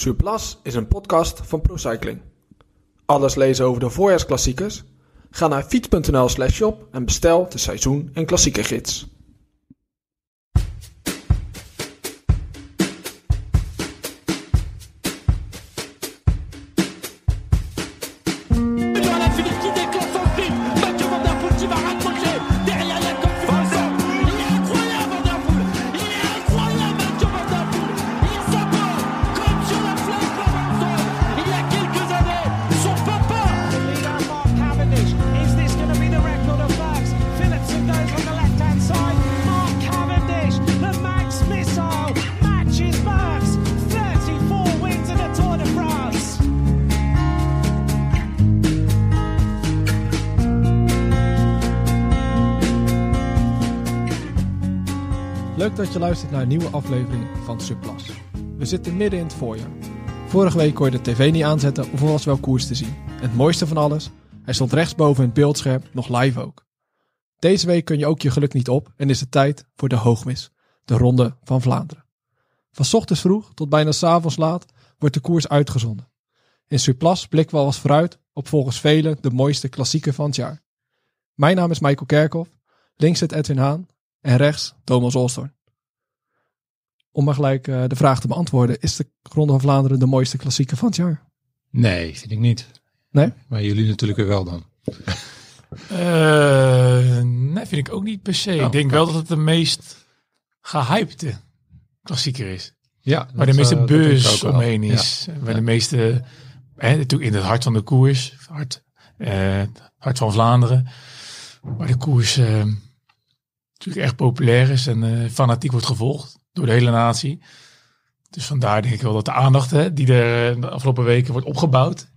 Surplus is een podcast van ProCycling. Alles lezen over de voorjaarsklassiekers? Ga naar fiets.nl slash shop en bestel de seizoen- en klassiekergids. Nieuwe aflevering van Surplus. We zitten midden in het voorjaar. Vorige week kon je de tv niet aanzetten of er was wel koers te zien. En het mooiste van alles, hij stond rechtsboven in het beeldscherm, nog live ook. Deze week kun je ook je geluk niet op en is het tijd voor de hoogmis, de ronde van Vlaanderen. Van ochtends vroeg tot bijna 's avonds laat wordt de koers uitgezonden. In Surplus blikken we al eens vooruit op volgens velen de mooiste klassieker van het jaar. Mijn naam is Michael Kerkhoff, links zit Edwin Haan en rechts Thomas Olstorn. Om maar gelijk eh, de vraag te beantwoorden, is de Ronde van Vlaanderen de mooiste klassieker van het jaar? Nee, vind ik niet. Nee? Maar jullie natuurlijk weer wel dan. Eh, nee, vind ik ook niet per se. Oh, ik denk kijk. wel dat het de meest gehypte klassieker is. Ja, Waar de meeste denk ik beurs omheen Ja. is. Waar de meeste, hè, natuurlijk in het hart van de koers. Hart, eh, het hart van Vlaanderen. Waar de koers eh, natuurlijk echt populair is en eh, fanatiek wordt gevolgd door de hele natie. Dus vandaar denk ik wel dat de aandacht hè, die er eh, de afgelopen weken wordt opgebouwd.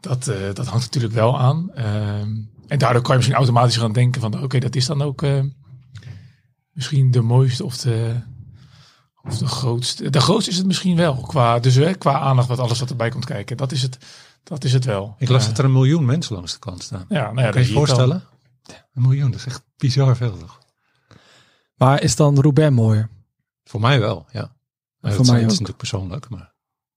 Dat, eh, dat hangt natuurlijk wel aan. Ehm, en daardoor kan je misschien automatisch gaan denken van oké, dat is dan ook eh, misschien de mooiste of de, of de grootste. De grootste is het misschien wel qua, dus, hè, qua aandacht wat alles wat erbij komt kijken. Dat is het, dat is het wel. Ik las dat er een miljoen mensen langs de kant staan. ja, nou ja, kan je je voorstellen? Een miljoen, dat is echt bizar veel toch? Maar is dan Roubaix mooier? Voor mij wel, ja. Maar Voor dat mij is, ook. is natuurlijk persoonlijk, maar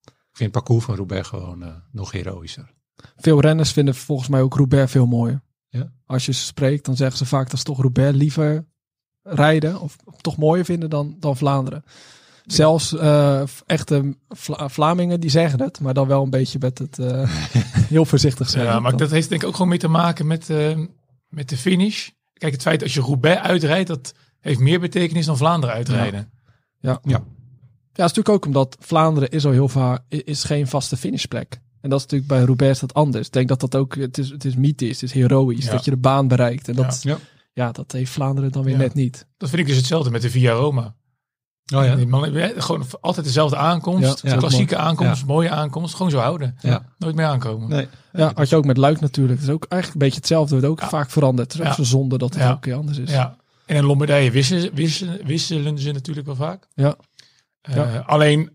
ik vind het parcours van Roubaix gewoon eh, nog heroïscher. Veel renners vinden volgens mij ook Roubaix veel mooier. Ja. Als je ze spreekt, dan zeggen ze vaak dat ze toch Roubaix liever rijden of toch mooier vinden dan, dan Vlaanderen. Zelfs eh, echte Vla- Vlamingen die zeggen het, maar dan wel een beetje met het eh, heel voorzichtig zijn. Ja, maar dat heeft denk ik ook gewoon mee te maken met, eh, met de finish. Kijk, het feit als je Roubaix uitrijdt, dat heeft meer betekenis dan Vlaanderen uitrijden. Ja. Ja. Ja, is natuurlijk ook omdat Vlaanderen is al heel vaak is geen vaste finishplek. En dat is natuurlijk bij Roubaix dat anders. Ik denk dat dat ook, het is, het is mythisch, het is heroïsch, Ja. dat je de baan bereikt. En dat, ja. Ja. dat heeft Vlaanderen dan weer Ja. net niet. Dat vind ik dus hetzelfde met de Via Roma. Oh ja, Die man, ja, gewoon altijd dezelfde aankomst, Ja, ja. klassieke aankomst, Ja. mooie aankomst, gewoon zo houden. Ja. Nooit meer aankomen. nee. Ja, had je ook met Luik natuurlijk. Het is ook eigenlijk een beetje hetzelfde, wordt ook Ja. vaak veranderd. Het is ook Ja. zo zonde dat het Ja. ook een keer anders is. Ja. En in Lombardije wisselen, wisselen, wisselen ze natuurlijk wel vaak. Ja. Eh, Ja. Alleen,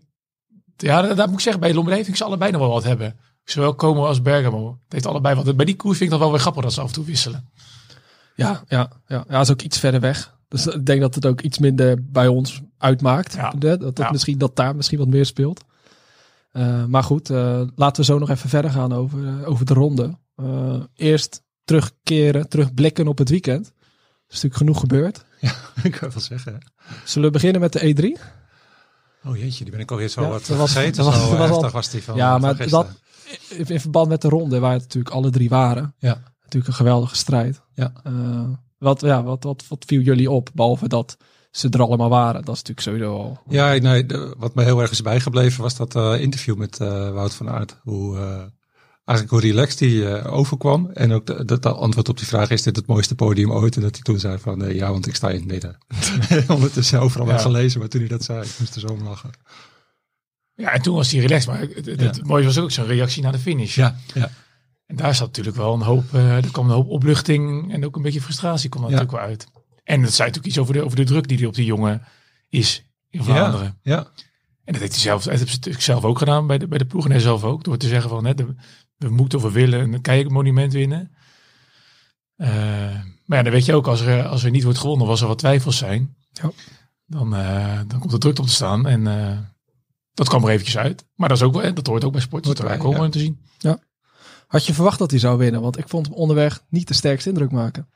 ja, dat, dat moet ik zeggen, bij Lombardije vind ik ze allebei nog wel wat hebben. Zowel Como als Bergamo. Het heeft allebei wat. Bij die koers vind ik dat wel weer grappig dat ze af en toe wisselen. Ja, ja, ja. ja, is ook iets verder weg. Dus ik denk dat het ook iets minder bij ons uitmaakt. Ja. Dat, dat, Ja. misschien, dat daar misschien wat meer speelt. Eh, maar goed, eh, laten we zo nog even verder gaan over, over de ronde. Eerst terugkeren, terugblikken op het weekend. Is natuurlijk genoeg gebeurd. ik kan wel zeggen. Zullen we beginnen met de E E3? Oh jeetje, die ben ik alweer zo Ja, wat was- vergeten. was- zo was al- was die van ja, maar dat, in, in verband met de ronde, waar het natuurlijk alle drie waren. Ja. Natuurlijk een geweldige strijd. Ja. Eh, wat, ja, wat, wat, wat viel jullie op? Behalve dat ze er allemaal waren. Dat is natuurlijk sowieso al... Ja, nee, de- wat me heel erg is bijgebleven was dat eh, interview met eh, Wout van Aert. Hoe, eigenlijk hoe relaxed hij eh, overkwam. En ook dat antwoord op die vraag, is dit het mooiste podium ooit? En dat hij toen zei van, eh, ja, want ik sta in het midden. Ondertussen overal Ja. gelezen, maar toen hij dat zei, ik moest er zo om lachen. Ja, en toen was hij relaxed. Maar het, het, het Ja. mooie was ook zijn reactie naar de finish. Ja, ja. En daar zat natuurlijk wel een hoop, eh, er kwam een hoop opluchting en ook een beetje frustratie kwam er Ja. natuurlijk wel uit. En het zei natuurlijk iets over de, over de druk die er op die jongen is in Vlaanderen. Ja, En dat heeft hij zelf, dat heeft hij zelf ook gedaan bij de, bij de ploeg en hij zelf ook. Door te zeggen van, hè, de- we moeten of we willen een kijkmonument winnen. Eh, maar ja, dan weet je ook, als er, als er niet wordt gewonnen, of als er wat twijfels zijn, Ja. dan, eh, dan komt er druk op te staan. En eh, Dat kwam er eventjes uit. Maar dat, is ook, wel- dat hoort ook bij sport. Dat is ook ja. mooi om te zien. Had je verwacht dat hij zou winnen? Want ik vond hem onderweg niet de sterkste indruk maken.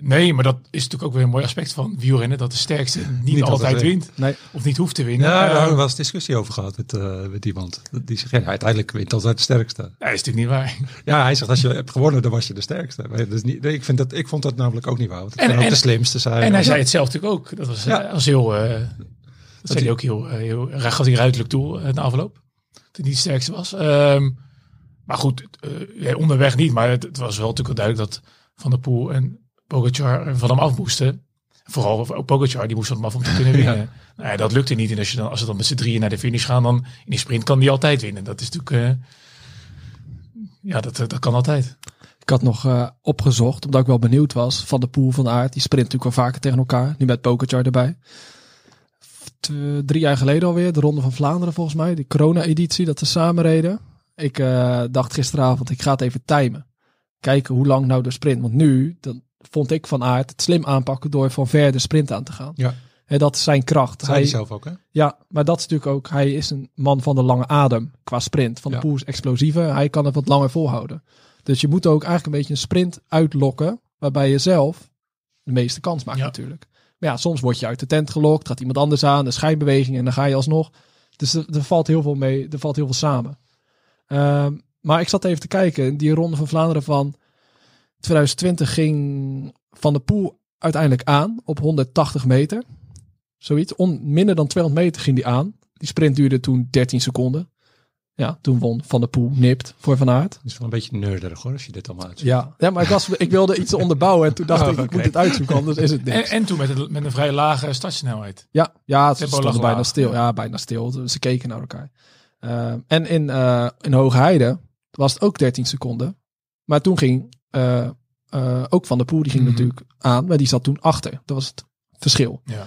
Nee, maar dat is natuurlijk ook weer een mooi aspect van wielrennen. Dat de sterkste niet, Niet altijd altijd wint. Nee. Of niet hoeft te winnen. Ja, Eh, daar hebben we wel eens discussie over gehad met, eh, met iemand. Die zegt, ja, uiteindelijk wint altijd de sterkste. nee, dat is natuurlijk niet waar. Ja, hij zegt, als je hebt gewonnen, dan was je de sterkste. Maar dat is niet, nee, ik, vind dat, ik vond dat namelijk ook niet waar. Want het En- kan ook en- de slimste zijn. En hij zei het zelf natuurlijk ook. Dat was, Ja. eh, als heel, eh, dat zei hij ook heel, eh, heel, hij gaf hij ruidelijk toe eh, na afloop. Dat hij niet het sterkste was. Ehm, maar goed, eh, onderweg niet. Maar het, het was wel natuurlijk wel duidelijk dat Van der Poel en Pogacar van hem af moesten. Vooral Pogacar, die moest van hem af om te kunnen winnen. Nou ja, dat lukte niet. En als, je dan, als ze dan met z'n drieën naar de finish gaan, dan in die sprint kan die altijd winnen. Dat is natuurlijk... eh, ja, dat, dat kan altijd. Ik had nog eh, opgezocht, omdat ik wel benieuwd was, van de Poel van Aert. Die sprint natuurlijk wel vaker tegen elkaar. Nu met Pogacar erbij. Drie jaar geleden alweer, de Ronde van Vlaanderen volgens mij. Die corona-editie, dat ze samen reden. Ik eh, dacht gisteravond, ik ga het even timen. Kijken hoe lang nou de sprint. Want nu, dan vond ik van Aert het slim aanpakken door van ver de sprint aan te gaan. Ja. Hè, dat is zijn kracht. zei hij zelf ook, hè? Ja, maar dat is natuurlijk ook, hij is een man van de lange adem qua sprint. Van de Ja. Is explosiever, hij kan het wat langer volhouden. Dus je moet ook eigenlijk een beetje een sprint uitlokken, waarbij je zelf de meeste kans maakt Ja. natuurlijk. Maar ja, soms word je uit de tent gelokt, gaat iemand anders aan, een schijnbeweging en dan ga je alsnog. Dus er, er valt heel veel mee, er valt heel veel samen. Ehm, maar ik zat even te kijken, die ronde van Vlaanderen van 2020 ging Van de Poel uiteindelijk aan op 180 meter. Zoiets. On, minder dan 200 meter ging die aan. Die sprint duurde toen 13 seconden. Ja, toen won Van der Poel nipt voor Van Aert. Het is wel een beetje nerderig hoor, als je dit allemaal uitzoekt. Ja, ja maar ik, was, ik wilde iets onderbouwen en toen dacht Oh, ik, ik moet dit uitzoeken, anders is het En, niks. en toen met een, met een vrij lage startsnelheid. Ja, ja ze stonden lag bijna stil. Ja, bijna stil. Ze keken naar elkaar. Eh, en in, eh in Hoge Heide was het ook 13 seconden. Maar toen ging eh, eh, ook Van der Poel, die ging Mhm. natuurlijk aan, maar die zat toen achter. Dat was het verschil. Ja.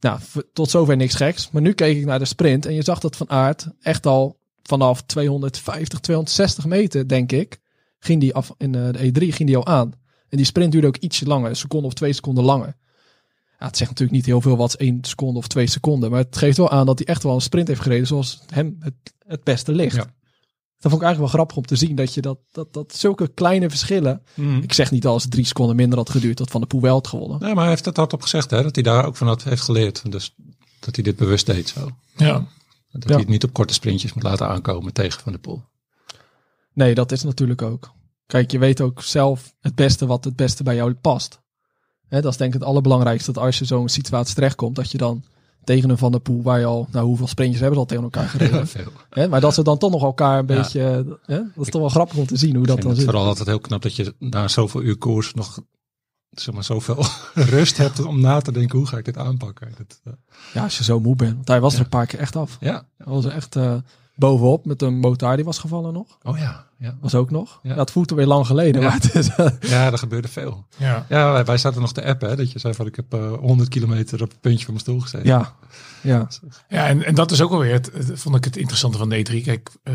Nou, tot zover niks geks. Maar nu keek ik naar de sprint en je zag dat Van Aert echt al vanaf 250, 260 meter, denk ik, ging die af in eh, de E3 ging die al aan. En die sprint duurde ook ietsje langer, een seconde of twee seconden langer. Ja, het zegt natuurlijk niet heel veel wat één seconde of twee seconden, maar het geeft wel aan dat hij echt wel een sprint heeft gereden zoals hem het, het beste ligt. Ja. Dat vond ik eigenlijk wel grappig om te zien, dat je dat, dat, dat zulke kleine verschillen. Mhm. Ik zeg niet als het drie seconden minder had geduurd, dat Van de Poel wel had gewonnen. Nee, maar hij heeft het hardop gezegd, hè, dat hij daar ook van had, heeft geleerd. Dus dat hij dit bewust deed zo. Ja. Dat Ja. hij het niet op korte sprintjes moet laten aankomen tegen Van de Poel. Nee, dat is natuurlijk ook. Kijk, je weet ook zelf het beste wat het beste bij jou past. Hè, dat is denk ik het allerbelangrijkste. Dat als je zo'n situatie terechtkomt, dat je dan tegen een Van der Poel, waar je al, nou hoeveel sprintjes hebben ze al tegen elkaar gereden. Veel. hè, maar dat ze dan toch nog elkaar een Ja. beetje, hè, dat is toch wel grappig om te zien hoe dat dan het zit. vooral altijd heel knap dat je na zoveel uur koers nog zeg maar, zoveel rust hebt om na te denken hoe ga ik dit aanpakken. Dat, eh, Ja, als je zo moe bent. Want hij was er een paar keer echt af. ja, Hij was echt eh, bovenop met een motaar die was gevallen nog. oh ja, ja. Was ook nog. Ja. Het voelt weer lang geleden. Ja. Maar het is, eh, Ja, er gebeurde veel. Ja. Ja, wij, wij zaten nog te appen, hè, dat je zei van ik heb eh 100 kilometer op het puntje van mijn stoel gezeten. ja, ja. Ja, en, en dat is ook alweer, het, het- vond ik het interessante van D3. Kijk, eh,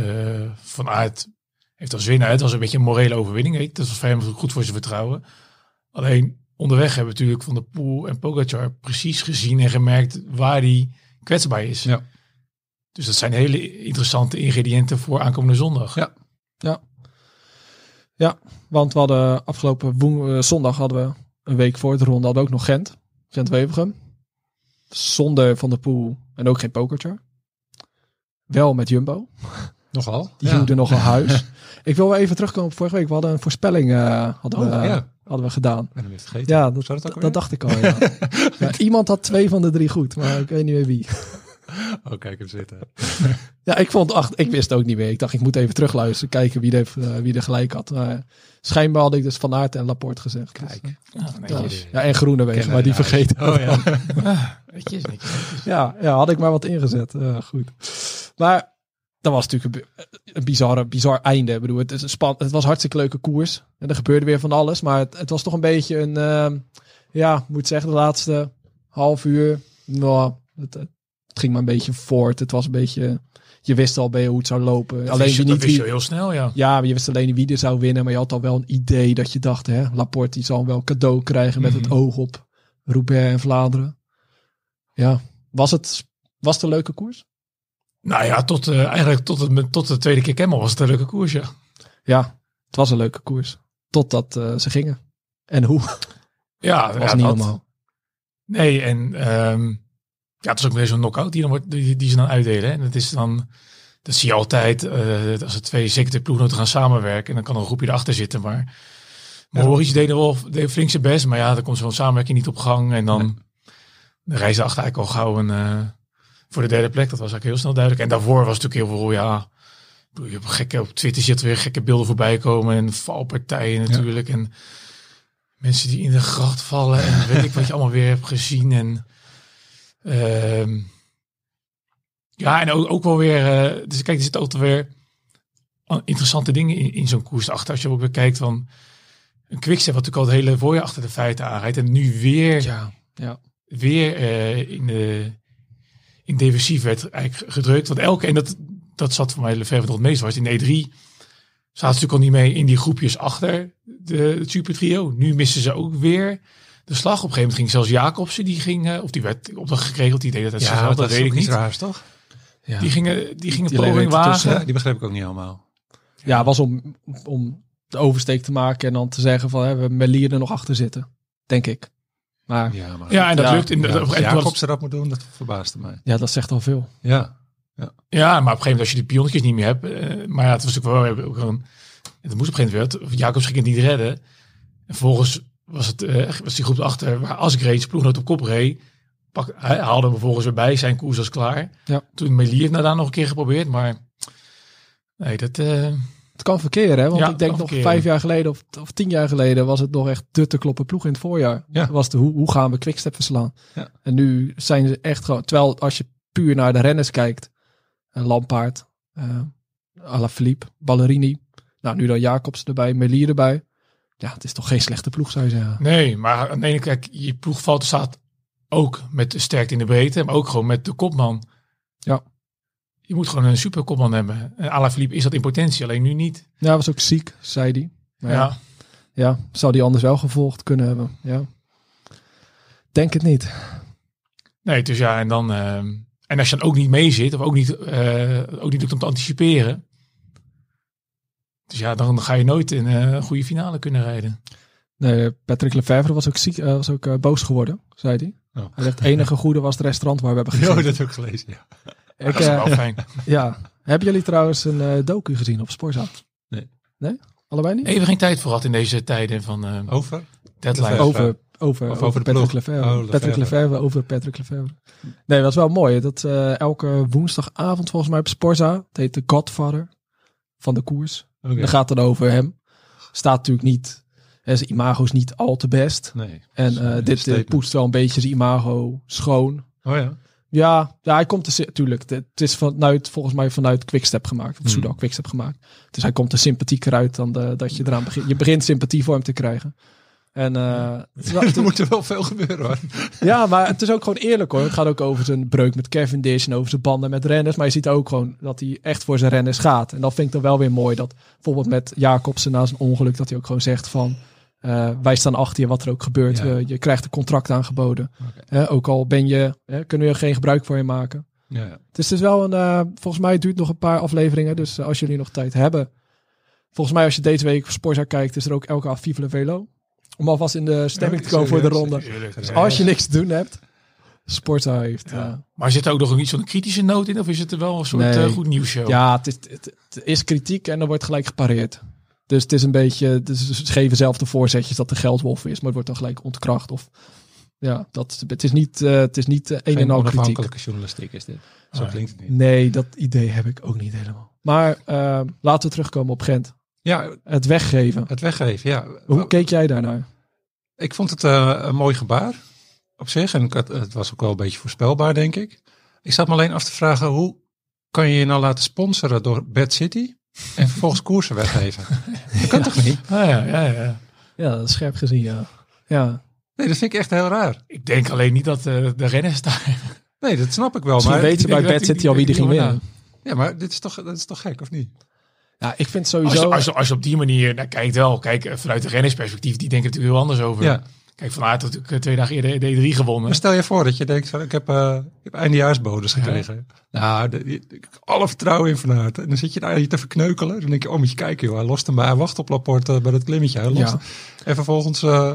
Van Aert heeft als winnaar, het was een beetje een morele overwinning. Weet je. Dat was voor hem goed voor zijn vertrouwen. Alleen onderweg hebben we natuurlijk Van de Poel en Pogacar precies gezien en gemerkt waar hij kwetsbaar is. Ja. Dus dat zijn hele interessante ingrediënten voor aankomende zondag. Ja. Ja. Ja, want we hadden afgelopen woen- eh, zondag hadden we een week voor de ronde hadden we ook nog Gent. Gent-Wevergem. Zonder Van der Poel en ook geen Pokertje. Wel met Jumbo. Nogal. Die ja. nogal huis. Ik wil wel even terugkomen op vorige week. We hadden een voorspelling eh, hadden, Oh, we, ja. hadden we gedaan. Ja, dat, dat dacht ik al. Ja. Ja, iemand had twee van de drie goed, maar ik weet niet meer wie. Oh, kijk hem zitten. Ja, ik vond acht. Ik wist het ook niet meer. Ik dacht, ik moet even terugluisteren, kijken wie er, eh, wie er gelijk had. Schijnbaar had ik dus Van Aert en Laporte gezegd. Kijk. Dus, Ja, eh, netjes. ja, en Groenewegen, maar die vergeten. Oh ja. Netjes, netjes. Ja, ja, had ik maar wat ingezet. Eh, goed. Maar dat was natuurlijk een, bi- een bizarre, bizar einde. Ik bedoel, het, is een span, het was een hartstikke leuke koers. En er gebeurde weer van alles. Maar het, het was toch een beetje een... ehm, ja, ik moet zeggen, de laatste half uur... Nou, het, het ging maar een beetje voort. Het was een beetje... Je wist al bij hoe het zou lopen. Dat alleen wist je- niet wist je heel snel, ja. Ja, je wist alleen wie er zou winnen. Maar je had al wel een idee dat je dacht... Hè, Laporte die zal wel cadeau krijgen met het Mhm. oog op Roubaix en Vlaanderen. Ja, was het, was het een leuke koers? Nou ja, tot, eh, eigenlijk tot, het, tot de tweede keer Kemmel was het een leuke koers, ja. Ja, het was een leuke koers. Totdat eh, ze gingen. En hoe? Ja, Dat was ja, niet dat-. Nee, en ehm, ja, het is ook weer zo'n knockout die, dan wordt, die, die ze dan uitdelen. hè. En dat is dan, dat zie je altijd, eh, als er twee zeker ploegnoten gaan samenwerken. En dan kan er een groepje erachter zitten. Maar Maurice deed wel deed flink zijn best. Maar ja, dan komt zo'n samenwerking niet op gang. En dan de reis achter eigenlijk al gauw een, eh, voor de derde plek. Dat was eigenlijk heel snel duidelijk. En daarvoor was natuurlijk heel veel, ja... Je hebt gekke, op Twitter zit weer gekke beelden voorbij komen. En valpartijen natuurlijk. En mensen die in de gracht vallen. En weet ik wat je allemaal weer hebt gezien. En ja, en ook, ook wel weer... eh, dus kijk, er zitten wel weer interessante dingen in, in zo'n koers achter. Als je ook weer kijkt van... Een quickstep wat natuurlijk al het hele voorjaar achter de feiten aanrijdt. En nu weer Ja, ja. weer eh, in, de, in defensief werd eigenlijk gedrukt. Want elke, en dat, dat zat voor mij Lefebvre het meest was. In E3 zaten ze natuurlijk al niet mee in die groepjes achter de, het super trio. Nu missen ze ook weer de slag. Op een gegeven moment ging zelfs Jacobsen, die ging, eh, of die werd opdracht gekregen, of die deed dat zichzelf, dat, weet ik niet. raars, toch? ja. Die gingen, die gingen Die poging wagen. Ja, die begreep ik ook niet helemaal. Ja, was om, om de oversteek te maken en dan te zeggen van hè, we hebben Melier er nog achter zitten. Denk ik. Maar ja, Ja, maar Ja, en dat Ja, lukt. In de, ja, een moment Jacobsen dat moet doen, dat verbaasde mij. dat zegt al veel. Ja, Ja, maar op een gegeven moment als je die pionnetjes niet meer hebt. eh, maar ja, het was natuurlijk wel ook gewoon... Het moest op een gegeven moment... Jacobs ging het niet redden. En vervolgens was, het, eh, was die groep achter waar Asgreen ploegnoot op kop reed. Pak, hij haalde hem vervolgens weer bij. Zijn koers was klaar. Ja. Toen Melier het daarna nog een keer geprobeerd. Maar nee, dat... eh, Het kan verkeren, hè? want Ja, ik denk nog verkeren. vijf jaar geleden of, of tien jaar geleden was het nog echt de te kloppen ploeg in het voorjaar. Ja. Was de, hoe, hoe gaan we Quickstep verslaan? Ja. En nu zijn ze echt gewoon, terwijl als je puur naar de renners kijkt, eh, Lampaard, eh Alaphilippe, Ballerini, nou nu dan Jacobs erbij, Melier erbij. Ja, het is toch geen slechte ploeg zou je zeggen. nee, maar aan de ene kijk, je ploeg valt staat ook met de sterkte in de breedte. Maar ook gewoon met de kopman. Ja. Je moet gewoon een super kopman hebben. En Alaphilippe is dat in potentie, alleen nu niet. Ja, was ook ziek, zei hij. Maar ja. ja. ja, zou die anders wel gevolgd kunnen hebben. Ja. Denk het niet. Nee, dus ja, en dan. ehm, en als je dan ook niet mee zit, of ook niet, eh, ook niet lukt om te anticiperen. Dus ja, dan ga je nooit in eh, een goede finale kunnen rijden. Nee, Patrick Lefevre was ook ziek, eh, was ook eh, boos geworden, zei hij. Oh. Hij zegt, het enige goede was het restaurant waar we hebben ja gegeten. dat heb ik gelezen. Ja. Ik, dat is eh, wel fijn. ja. Hebben jullie trouwens een eh, docu gezien op Sporza? Nee. Nee? Allebei niet? Even geen tijd voor gehad in deze tijden van eh Over? deadline. Over, over, over, over de Patrick. Lefevre. Oh, Lefevre. Patrick Lefevre over Patrick Lefevre. Nee, dat is wel mooi. Dat eh, elke woensdagavond volgens mij op Sporza. Het heet de Godfather van de koers. Dan gaat het over hem. Staat natuurlijk niet... hè, Zijn imago is niet al te best. Nee. En eh, dit eh, poetst wel een beetje zijn imago schoon. Oh ja. Ja, ja hij komt er natuurlijk. Het is vanuit, volgens mij vanuit Quickstep gemaakt. Of. Soudal Quickstep gemaakt. Dus hij komt er sympathieker uit dan de, dat je eraan begint. Je begint sympathie voor hem te krijgen. En wel- er moet er wel veel gebeuren hoor. ja, maar het is ook gewoon eerlijk hoor. Het gaat ook over zijn breuk met Cavendish en over zijn banden met renners. Maar je ziet ook gewoon dat hij echt voor zijn renners gaat. En dat vind ik dan wel weer mooi. Dat bijvoorbeeld met Jacobsen na zijn ongeluk, dat hij ook gewoon zegt van... eh, wij staan achter je wat er ook gebeurt. Ja. Je krijgt een contract aangeboden. Ook al ben je, kunnen we er geen gebruik voor je maken. Ja, ja. Dus het is wel een, eh, volgens mij duurt nog een paar afleveringen. Dus als jullie nog tijd hebben. Volgens mij als je deze week voor Sporza kijkt, is er ook elke avond Vive Velo. Om alvast in de stemming te komen voor de ronde. Dus als je niks te doen hebt, Sporza heeft. Ja. Ja, Maar zit er ook nog niet zo'n kritische noot in? Of is het er wel een soort Nee. eh, goed nieuws show? ja het, is, het, het is kritiek en dan wordt gelijk gepareerd. Dus het is een beetje, dus ze geven zelf de voorzetjes dat de geldwolf is, maar het wordt dan gelijk ontkracht. Of, ja, dat, het is niet, eh, het is niet eh, een Geen en al kritiek. onafhankelijke journalistiek is dit. Zo Ah. klinkt het niet. Nee, dat idee heb ik ook niet helemaal. Maar eh, laten we terugkomen op Gent. Ja, Het weggeven. het weggeven, ja. Hoe keek jij daarnaar? Ik vond het eh, een mooi gebaar op zich. En het was ook wel een beetje voorspelbaar, denk ik. Ik zat me alleen af te vragen, hoe kan je je nou laten sponsoren door Bad City en vervolgens koersen weggeven? Dat kan toch niet? Ah, ja, ja, ja. Ja, dat is scherp gezien, ja. Ja, Nee, dat vind ik echt heel raar. Ik denk alleen niet dat eh, de renners daar... Nee, dat snap ik wel. misschien Maar, weten ze ik bij Bad City al wie er ging winnen. ja, maar dit is toch, dat is toch gek, of niet? Ja, ik vind Als je, sowieso... als, je, als je op die manier naar kijkt wel. Kijk, eh, vanuit de rennersperspectief, die denken er natuurlijk heel anders over. Ja, Kijk, Van Aert had natuurlijk eh, twee dagen eerder de E3 gewonnen. Maar stel je voor dat je denkt, van, ik heb, eh ik heb eindejaarsbonus gekregen. Nou, de- ik alle vertrouwen in Van Aert. En dan zit je daar je te verkneukelen. Dan denk je, oh moet je kijken joh, hij lost hem bij, hij wacht op Laporte bij dat klimmetje. Hij lost Ja. En vervolgens, eh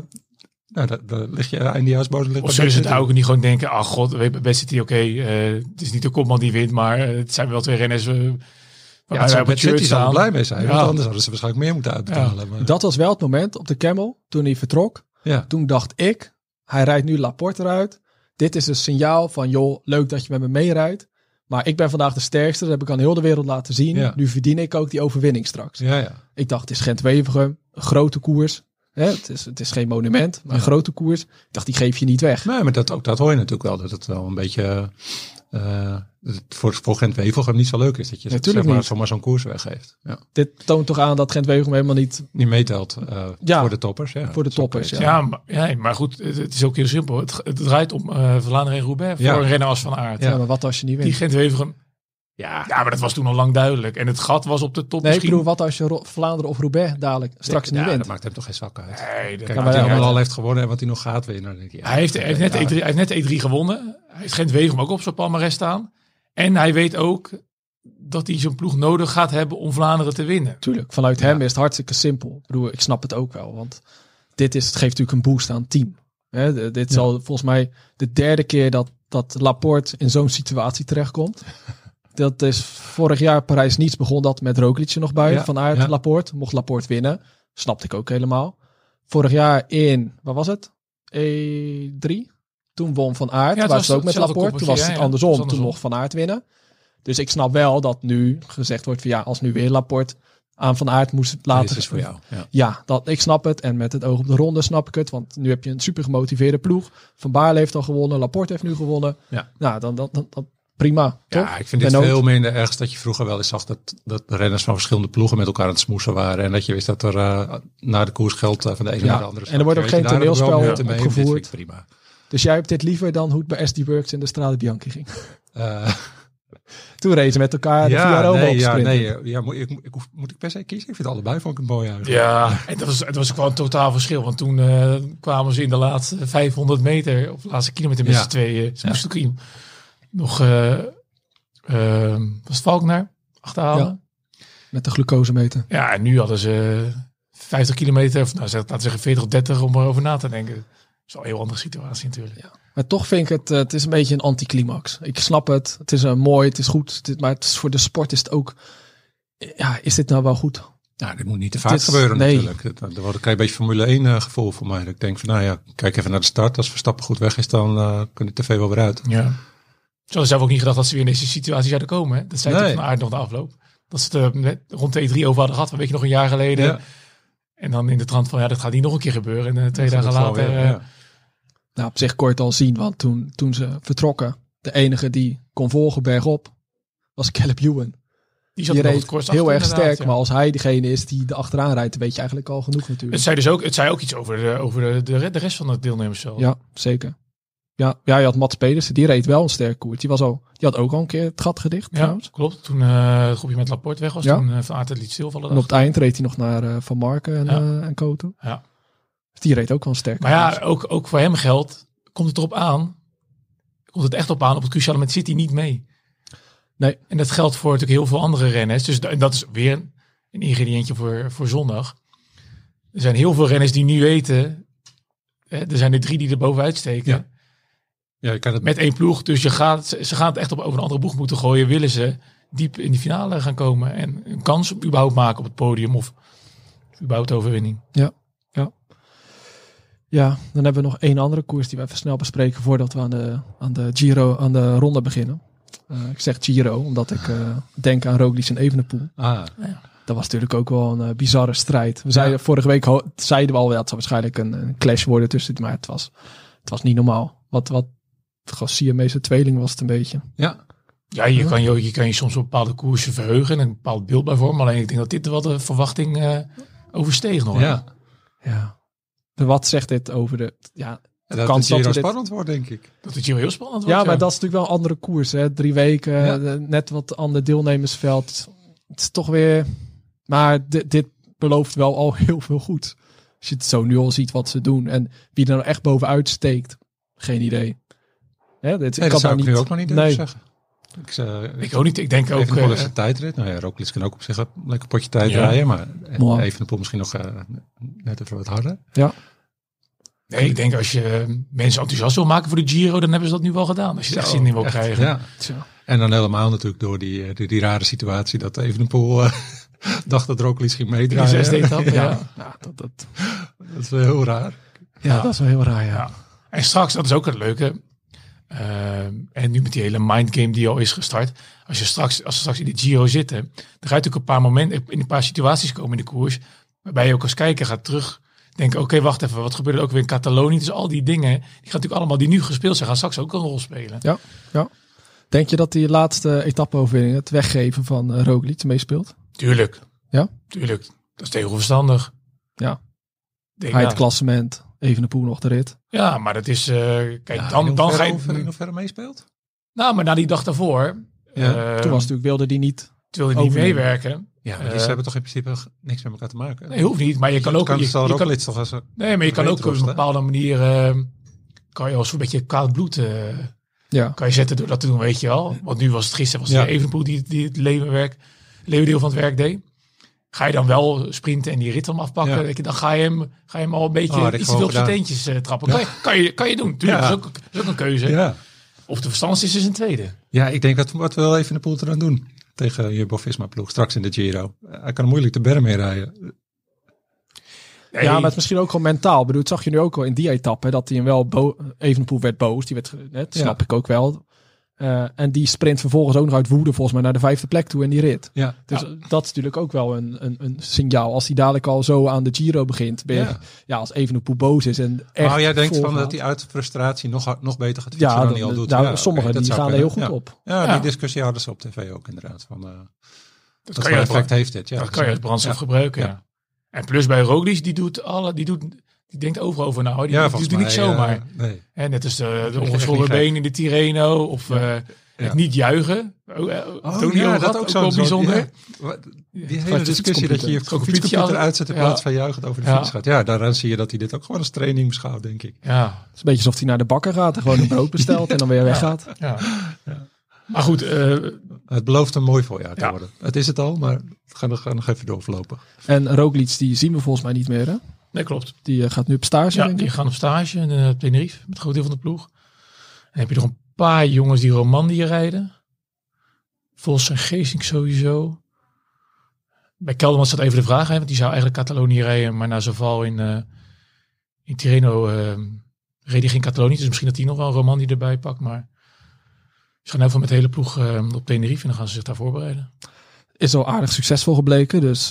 nou, dan, dan ligt je eindejaarsbonus. ligt Of bij zullen ze het ook niet gewoon denken, ach god, we best zit hij oké, eh, het is niet de kopman die wint, maar het zijn wel twee renners Ja, het zou met City zou er blij mee zijn. Want anders hadden ze waarschijnlijk meer moeten uitbetalen. Maar, Dat was wel het moment op de Camel toen hij vertrok. ja. Toen dacht ik, hij rijdt nu Laporte eruit. Dit is een signaal van, joh, leuk dat je met me meerijdt. Maar ik ben vandaag de sterkste. Dat heb ik aan heel de wereld laten zien. Ja. Nu verdien ik ook die overwinning straks. ja, ja. Ik dacht, het is Gent-Wevelgem, een grote koers. Hè, het, is, het is geen monument, maar een grote koers. Ik dacht, die geef je niet weg. Nee, maar dat, ook dat hoor je natuurlijk wel. Dat het wel een beetje eh, het voor, voor Gent-Wevelgem niet zo leuk is. Dat je Natuurlijk zeg maar, niet. zomaar zo'n koers weggeeft. Ja. Dit toont toch aan dat Gent-Wevelgem helemaal niet Niet meetelt eh, Ja. voor de toppers. Ja. voor de Dat is ook toppers. een Ja. Ja, maar, ja, maar goed, het, het is ook heel simpel. Het, het draait om eh Vlaanderen en Roubaix voor Ja. een renner als Van Aert. Ja, Ja. maar wat als je niet Die wint? Gent-Wevelgem, Ja, ja, maar dat was toen al lang duidelijk. En het gat was op de top Nee, ik bedoel, wat als je Vlaanderen of Roubaix dadelijk straks ja, niet wint? dat maakt hem toch geen zak uit. Nee, dat Kijk, wat hij ja, allemaal ja. al heeft gewonnen en wat hij nog gaat winnen. Dan denk je, ja, Hij heeft, hij, heeft net ja. E3, hij heeft net E3 gewonnen. Hij heeft Gent-Wevelgem ook op zijn palmarès staan. En hij weet ook dat hij zijn ploeg nodig gaat hebben om Vlaanderen te winnen. Tuurlijk, vanuit Ja. hem is het hartstikke simpel. Ik bedoel, ik snap het ook wel, want dit is, het geeft natuurlijk een boost aan het team. Dit zal volgens mij de derde keer dat, dat Laporte in zo'n situatie terechtkomt. Dat is vorig jaar Parijs niets begon dat met Roglic nog bij. Ja, vanuit ja. Laporte. Mocht Laporte winnen. Snapte ik ook helemaal. Vorig jaar in, wat was het? E3. Toen won Van Aert. Ja, was was het ook met Laporte. Toen was het andersom. Toen mocht Van Aert winnen. Dus ik snap wel dat nu gezegd wordt van ja, als nu weer Laporte aan Van Aert moest het laten. Is voor jou. Ja. Ja, dat, ik snap het. En met het oog op de ronde snap ik het. Want nu heb je een super gemotiveerde ploeg. Van Baarle heeft al gewonnen. Laporte heeft nu gewonnen. Ja. Nou, dan, dan, dan, dan prima. toch? Ja, ik vind ook- veel minder erg dat je vroeger wel eens zag dat, dat de renners van verschillende ploegen met elkaar aan het smoesen waren. En dat je wist dat er eh na de koers geld eh, van de ene Ja, naar de andere en er wordt ook geen toneelspel ik prima. Dus jij hebt dit liever dan hoe het bij SD Works in de Strade Bianchi ging. Eh, Toen racen met elkaar de Via ja, nee, ja, nee, ja, moet, ik, ik, moet ik per se kiezen? Ik vind allebei vond ik het mooi uit. Ja, en dat was, het was gewoon een totaal verschil. Want toen eh, kwamen ze in de laatste 500 meter, of de laatste kilometer met Ja. z'n tweeën. Ze moesten nog, eh eh, was het Valknaar achterhalen. Met de glucosemeter. Ja. en nu hadden ze 50 kilometer, of nou, zeg- laten we zeggen 40 of 30 om erover na te denken. Dat is wel een heel andere situatie natuurlijk. Maar toch vind ik het, eh, het is een beetje een anticlimax. Ik snap het. Het is een mooi, het is goed. Is- maar het is voor de sport is het ook... Ja, is dit nou wel goed? Nou, dit moet niet te vaak is- gebeuren nee. natuurlijk. Dat- Dan wordt ik een beetje Formule 1 eh, gevoel voor mij. Dat ik denk van, nou ja, kijk even naar de start. Als Verstappen goed weg is, dan eh kan de tv wel weer uit. Ja. Ze hadden zelf ook niet gedacht dat ze weer in deze situatie zouden komen. Hè? Dat zei Nee. toch van aard nog de afloop. Dat ze het er net rond de E3 over hadden gehad, een beetje nog een jaar geleden. Ja. En dan in de trant van, ja, dat gaat niet nog een keer gebeuren. En eh, twee Dat dagen later... weer, eh, ja. Nou, op zich kon je het al zien. Want toen, toen ze vertrokken, de enige die kon volgen bergop, was Caleb Ewan. die zat Die reed kort heel achter, erg sterk. ja. Maar als hij degene is die er achteraan rijdt, weet je eigenlijk al genoeg natuurlijk. Het zei dus ook, het zei ook iets over de, over de, de, de rest van het deelnemersveld. Ja, zeker. Ja, ja, je had Mats Pedersen, die reed wel een sterk koers. Die, was al, die had ook al een keer het gat gedicht Ja, trouwens. klopt. Toen eh het groepje met Laporte weg was, Ja. toen uh, Van Aert het liet stilvallen. En op het eind reed hij nog naar eh, Van Marken en, Ja. en Koto. Ja. Dus die reed ook wel een sterk Maar ja, ook, ook voor hem geldt, komt het erop aan, komt het echt op aan, op het cruciale met City niet mee. Nee. En dat geldt voor natuurlijk heel veel andere renners. Dus en dat is weer een ingrediëntje voor, voor zondag. Er zijn heel veel renners die nu weten, hè, er zijn er drie die er bovenuit steken. Ja. Ja, je kan het Met één ploeg. Dus je gaat, ze ze gaan het echt op over een andere boeg moeten gooien. Willen ze diep in de finale gaan komen. En een kans op überhaupt maken op het podium. Of überhaupt overwinning. Ja, dan hebben we nog één andere koers die we even snel bespreken voordat we aan de, aan de Giro, aan de ronde beginnen. Eh, ik zeg Giro, omdat ik eh, denk aan Roglic en Evenepoel. Ah, Dat was natuurlijk ook wel een eh, bizarre strijd. We zeiden vorige week zeiden we al, ja, het zou waarschijnlijk een, een clash worden tussen, maar het was, het was niet normaal. Wat, wat, Siamese tweeling was het een beetje. ja. Ja, je kan je, je kan je soms op bepaalde koersen verheugen. En een bepaald beeld bij vormen. Alleen ik denk dat dit wel de verwachting eh, oversteeg nog. ja. Ja. Wat zegt dit over de, ja, dat kans het dat dit- spannend wordt, denk ik. Dat het hier heel spannend wordt. Ja, maar dat is natuurlijk wel een andere koers. Hè? Drie weken, Ja. eh, net wat ander deelnemersveld. Het is toch weer... Maar di- dit belooft wel al heel veel goed. Als je het zo nu al ziet wat ze doen. En wie er nou echt bovenuit steekt, geen idee. Hè, dit, Nee, ik dat kan zou ik niet, nu ook nog niet nee. zeggen. Ik, uh, Ik ook niet. Ik denk ook... Evenepoel eh, is een tijdrit. Nou ja, Roglic kan ook op zich een lekker potje tijd Ja. rijden. Maar Mooi. Evenepoel misschien nog eh, net even wat harder. nee, ik denk als je mensen enthousiast wil maken voor de Giro, dan hebben ze dat nu wel gedaan. Als je echt zin in wil krijgen. Ja. En dan helemaal natuurlijk door die, eh, die, die rare situatie dat Evenepoel eh, dacht dat Roglic ging In de meedraaien. zesde etappe, ja. Ja, dat, dat, Dat is wel heel raar. ja, dat is wel heel raar, ja. Ja. En straks, dat is ook het leuke. Eh, en nu met die hele mindgame die al is gestart. Als je straks, als we straks in de Giro zitten, dan ga je natuurlijk een paar momenten, in een paar situaties komen in de koers. Waarbij je ook als kijker gaat terug denken, oké, wacht even, wat gebeurde er ook weer in Catalonië? Dus al die dingen, die gaan natuurlijk allemaal, die nu gespeeld zijn, gaan straks ook een rol spelen. Ja, ja. Denk je dat die laatste etappe-overwinning, het weggeven van uh, Roglic, meespeelt? Tuurlijk. Ja? Tuurlijk. Dat is tegen verstandig. Ja. Hij ja. het klassement, even de poel nog de rit. ja, maar dat is, eh, kijk, Ja, dan, dan ga je... In hoeverre meespeelt? Nou, maar na die dag daarvoor, Ja. eh, Toen was natuurlijk, wilde die niet. wil je niet meewerken. Ja, maar Eh, die ze hebben toch in principe niks met elkaar te maken. Nee, hoeft niet. Maar je kan ook... kan je, kan, toch als een... nee, maar je kan ook op een bepaalde manier... eh, kan je als een beetje koud bloed eh, Ja, kan je zetten door dat te doen, weet je wel. Want nu was het gisteren was het Ja. Evenpoel die, die het leeuwenwerk, leeuwendeel van het werk deed. Ga je dan wel sprinten en die rit hem afpakken, Ja. weet je, dan ga je hem, ga je hem al een beetje Oh, iets te veel op zijn teentjes eh, trappen. Kan, je, kan, je, kan je doen, tuurlijk. Ja. Dat, is ook, dat is ook een keuze. Ja. Of de verstandigste is, is een tweede. ja, ik denk dat wat we wel even in de poel te gaan doen. Tegen Jumbo-Visma-ploeg, straks in de Giro. Hij kan moeilijk de berm mee rijden. Nee, ja maar het is misschien ook gewoon mentaal. Ik bedoel, het zag je nu ook wel in die etappe, dat hij hem wel, bo Evenepoel werd boos. Die werd, snap ik ook wel. Eh, en die sprint vervolgens ook nog uit woede volgens mij naar de vijfde plek toe in die rit. Ja, Dus dat is natuurlijk ook wel een, een, een signaal. Als hij dadelijk al zo aan de Giro begint, ben je, ja. Ja. als Evenepoel boos is en echt Maar jij denkt van dat hij uit frustratie nog, nog beter gaat fietsen ja, dan hij al doet. nou, Ja, sommigen die gaan er heel goed ja. op. Ja, Ja. die discussie hadden ze op tv ook inderdaad. Van, eh dat kan je effect heeft dit? Ja, dat kan je als brandstof Ja. gebruiken, ja. Ja. En plus bij Roglic, die doet alle, die doet, die denkt overal over na. hoor. Die, Ja, die niet zomaar. eh, nee. Hè, net als de, de echt ongeschoren been in de Tirreno. Of eh, het niet juichen. Oh, eh, Oh, Tony ja, dat ook ook zo wel bijzonder. Die hele de discussie dat je je fietscomputer. uitzet in Ja. plaats van juichend over de Ja. fiets gaat. Ja, daaraan zie je dat hij dit ook gewoon als training beschouwt, denk ik. Ja, Het is een beetje alsof hij naar de bakker gaat en gewoon een brood bestelt en dan weer weggaat. ja. Maar goed, eh, Het belooft een mooi voorjaar te Ja. worden. Het is het al, maar we gaan nog, gaan nog even doorverlopen. En Roglic, die zien we volgens mij niet meer. Hè? Nee, klopt. Die eh, gaat nu op stage, Ja, die gaan op stage in uh, Tenerife met een groot deel van de ploeg. En heb je nog een paar jongens die Romandie rijden. Vos en Geesink sowieso. Bij Kelderman staat even de vraag, hè, want die zou eigenlijk Catalonië rijden, maar na zijn val in, eh, in Tirreno eh, reed hij geen Catalonië. Dus misschien dat hij nog wel een Romandie erbij pakt, maar ze gaan even met de hele ploeg eh, op Tenerife en dan gaan ze zich daar voorbereiden. Is al aardig succesvol gebleken, dus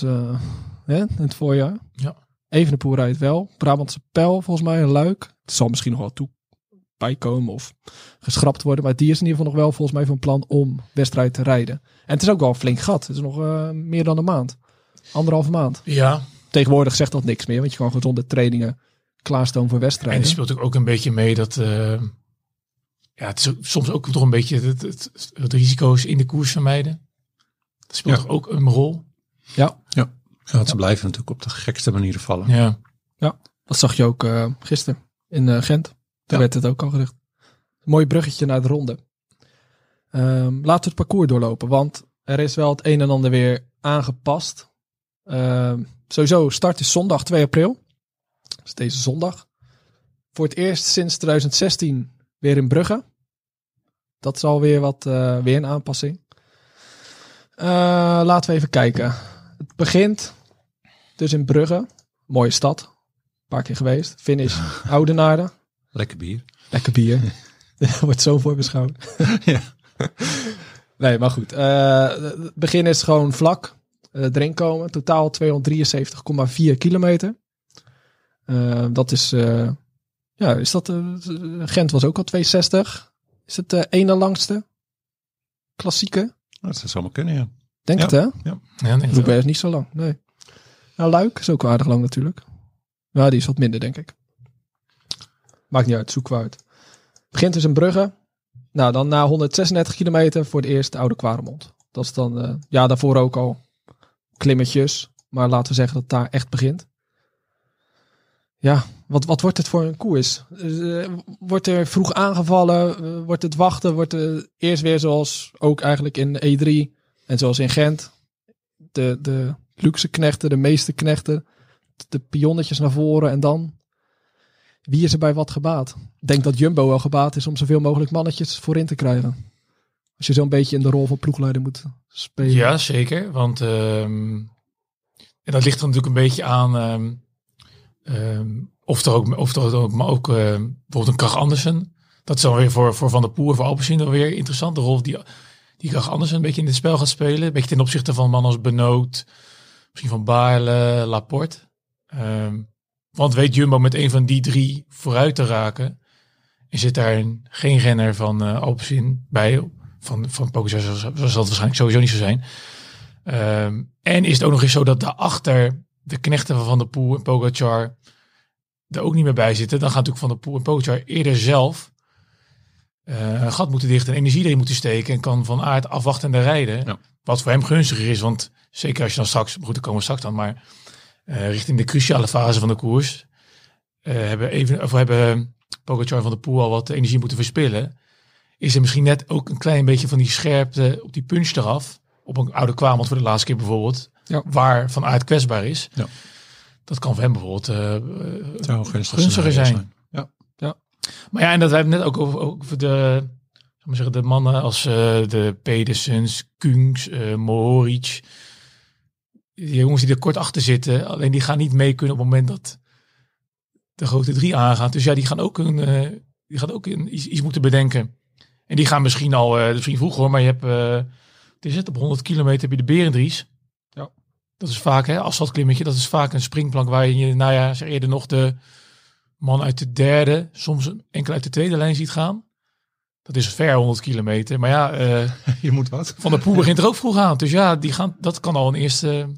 hè, in het voorjaar. Ja. Evenepoel rijdt wel. Brabantse pijl, volgens mij, een luik. Het zal misschien nog wel toe bijkomen of geschrapt worden. Maar die is in ieder geval nog wel volgens mij van plan om wedstrijd te rijden. En het is ook wel een flink gat. Het is nog eh, meer dan een maand. Anderhalve maand. Ja, Tegenwoordig zegt dat niks meer, want je kan gewoon zonder trainingen klaarstomen voor En wedstrijden. er speelt ook, ook een beetje mee dat. eh, ja, het is ook, soms ook toch een beetje het, het, het risico's in de koers vermijden. Dat speelt Ja. toch ook een rol. Ja, Ja, want ze blijven natuurlijk op de gekste manieren vallen. Ja. dat zag je ook eh, gisteren in eh, Gent. Daar Ja. werd het ook al gezegd. Mooi bruggetje naar de ronde. Ehm, laten we het parcours doorlopen, want er is wel het een en ander weer aangepast. Ehm, sowieso, start is zondag 2 april. Dus deze zondag. Voor het eerst sinds 2016 weer in Brugge. Dat is alweer wat, eh, weer een aanpassing. Eh, laten we even kijken. Het begint dus in Brugge. Mooie stad. Een paar keer geweest. Finish Oudenaarde. Lekker bier. Lekker bier. Wordt zo voor beschouwd. Ja. Nee, maar goed. Eh, het begin is gewoon vlak. eh erin komen. Totaal 273,4 kilometer. Eh, dat is... ja, is dat... Gent was ook al 260. Is het de ene langste? Klassieke? Dat zou zomaar kunnen, ja. Denk Ja. het, hè? Ja, denk ik wel. Roubaix is niet zo lang, nee. Nou, Luik is ook aardig lang natuurlijk. Ja, die is wat minder, denk ik. Maakt niet uit, zoeken we uit. Begint dus in Brugge. Nou, dan na 136 kilometer voor het eerst de Oude Kwaremond. Dat is dan, eh, ja, daarvoor ook al klimmetjes. Maar laten we zeggen dat het daar echt begint. Ja, wat, wat wordt het voor een koers? Eh, wordt er vroeg aangevallen? Eh, wordt het wachten? Wordt er eerst weer zoals ook eigenlijk in E3 en zoals in Gent. De, de luxe knechten, de meeste knechten. De pionnetjes naar voren en dan. Wie is er bij wat gebaat? Ik denk dat Jumbo wel gebaat is om zoveel mogelijk mannetjes voorin te krijgen. Als je zo'n beetje in de rol van ploegleider moet spelen. Ja, zeker. Want ehm, en dat ligt er natuurlijk een beetje aan ehm, ehm, of er ook, of er ook, maar ook ehm, bijvoorbeeld een Krach Andersen. Dat is dan weer voor, voor Van der Poel, voor Alpecin dan weer interessant. De rol die, die Krach Andersen een beetje in dit spel gaat spelen. Een beetje ten opzichte van mannen als Benoot, misschien van Baarle, Laporte. Ehm, want weet Jumbo met een van die drie vooruit te raken. En zit daar een- geen renner van Alpecin bij. Van, van Pogacar zal dat waarschijnlijk sowieso niet zo zijn. Ehm, en is het ook nog eens zo dat daarachter de knechten van Van der Poel en Pogacar er ook niet meer bij zitten. Dan gaat natuurlijk Van der Poel en Pogacar eerder zelf eh, een gat moeten dichten en energie erin moeten steken. En kan van aard afwachtende rijden. Ja. Wat voor hem gunstiger is. Want zeker als je dan straks, goed, daar komen we straks dan, maar eh, richting de cruciale fase van de koers. eh, hebben even, of hebben Pogacar Van der Poel al wat energie moeten verspillen. Is er misschien net ook een klein beetje van die scherpte op die punch eraf. Op een oude kwamond voor de laatste keer bijvoorbeeld. Ja. Waar van aard kwetsbaar is. Ja. Dat kan voor hem bijvoorbeeld gunstiger scenario zijn. Maar ja, en dat hebben we net ook over, over de, maar zeggen, de mannen als eh, de Pedersens, Kungs, eh Mohoric. Die jongens die er kort achter zitten, alleen die gaan niet mee kunnen op het moment dat de grote drie aangaan. Dus ja, die gaan ook, een, eh, die gaan ook een, iets, iets moeten bedenken. En die gaan misschien al, eh misschien vroeg hoor, maar je hebt, het is het, op 100 kilometer heb je de Berendries. Ja. Dat is vaak, hè, afstandklimmetje, dat is vaak een springplank waar je, nou ja, zeg eerder nog de man uit de derde, soms een enkel uit de tweede lijn ziet gaan. Dat is ver 100 kilometer. Maar ja, eh, Je moet wat. Van der Poel begint er ook vroeg aan. Dus ja, die gaan, dat kan al een eerste,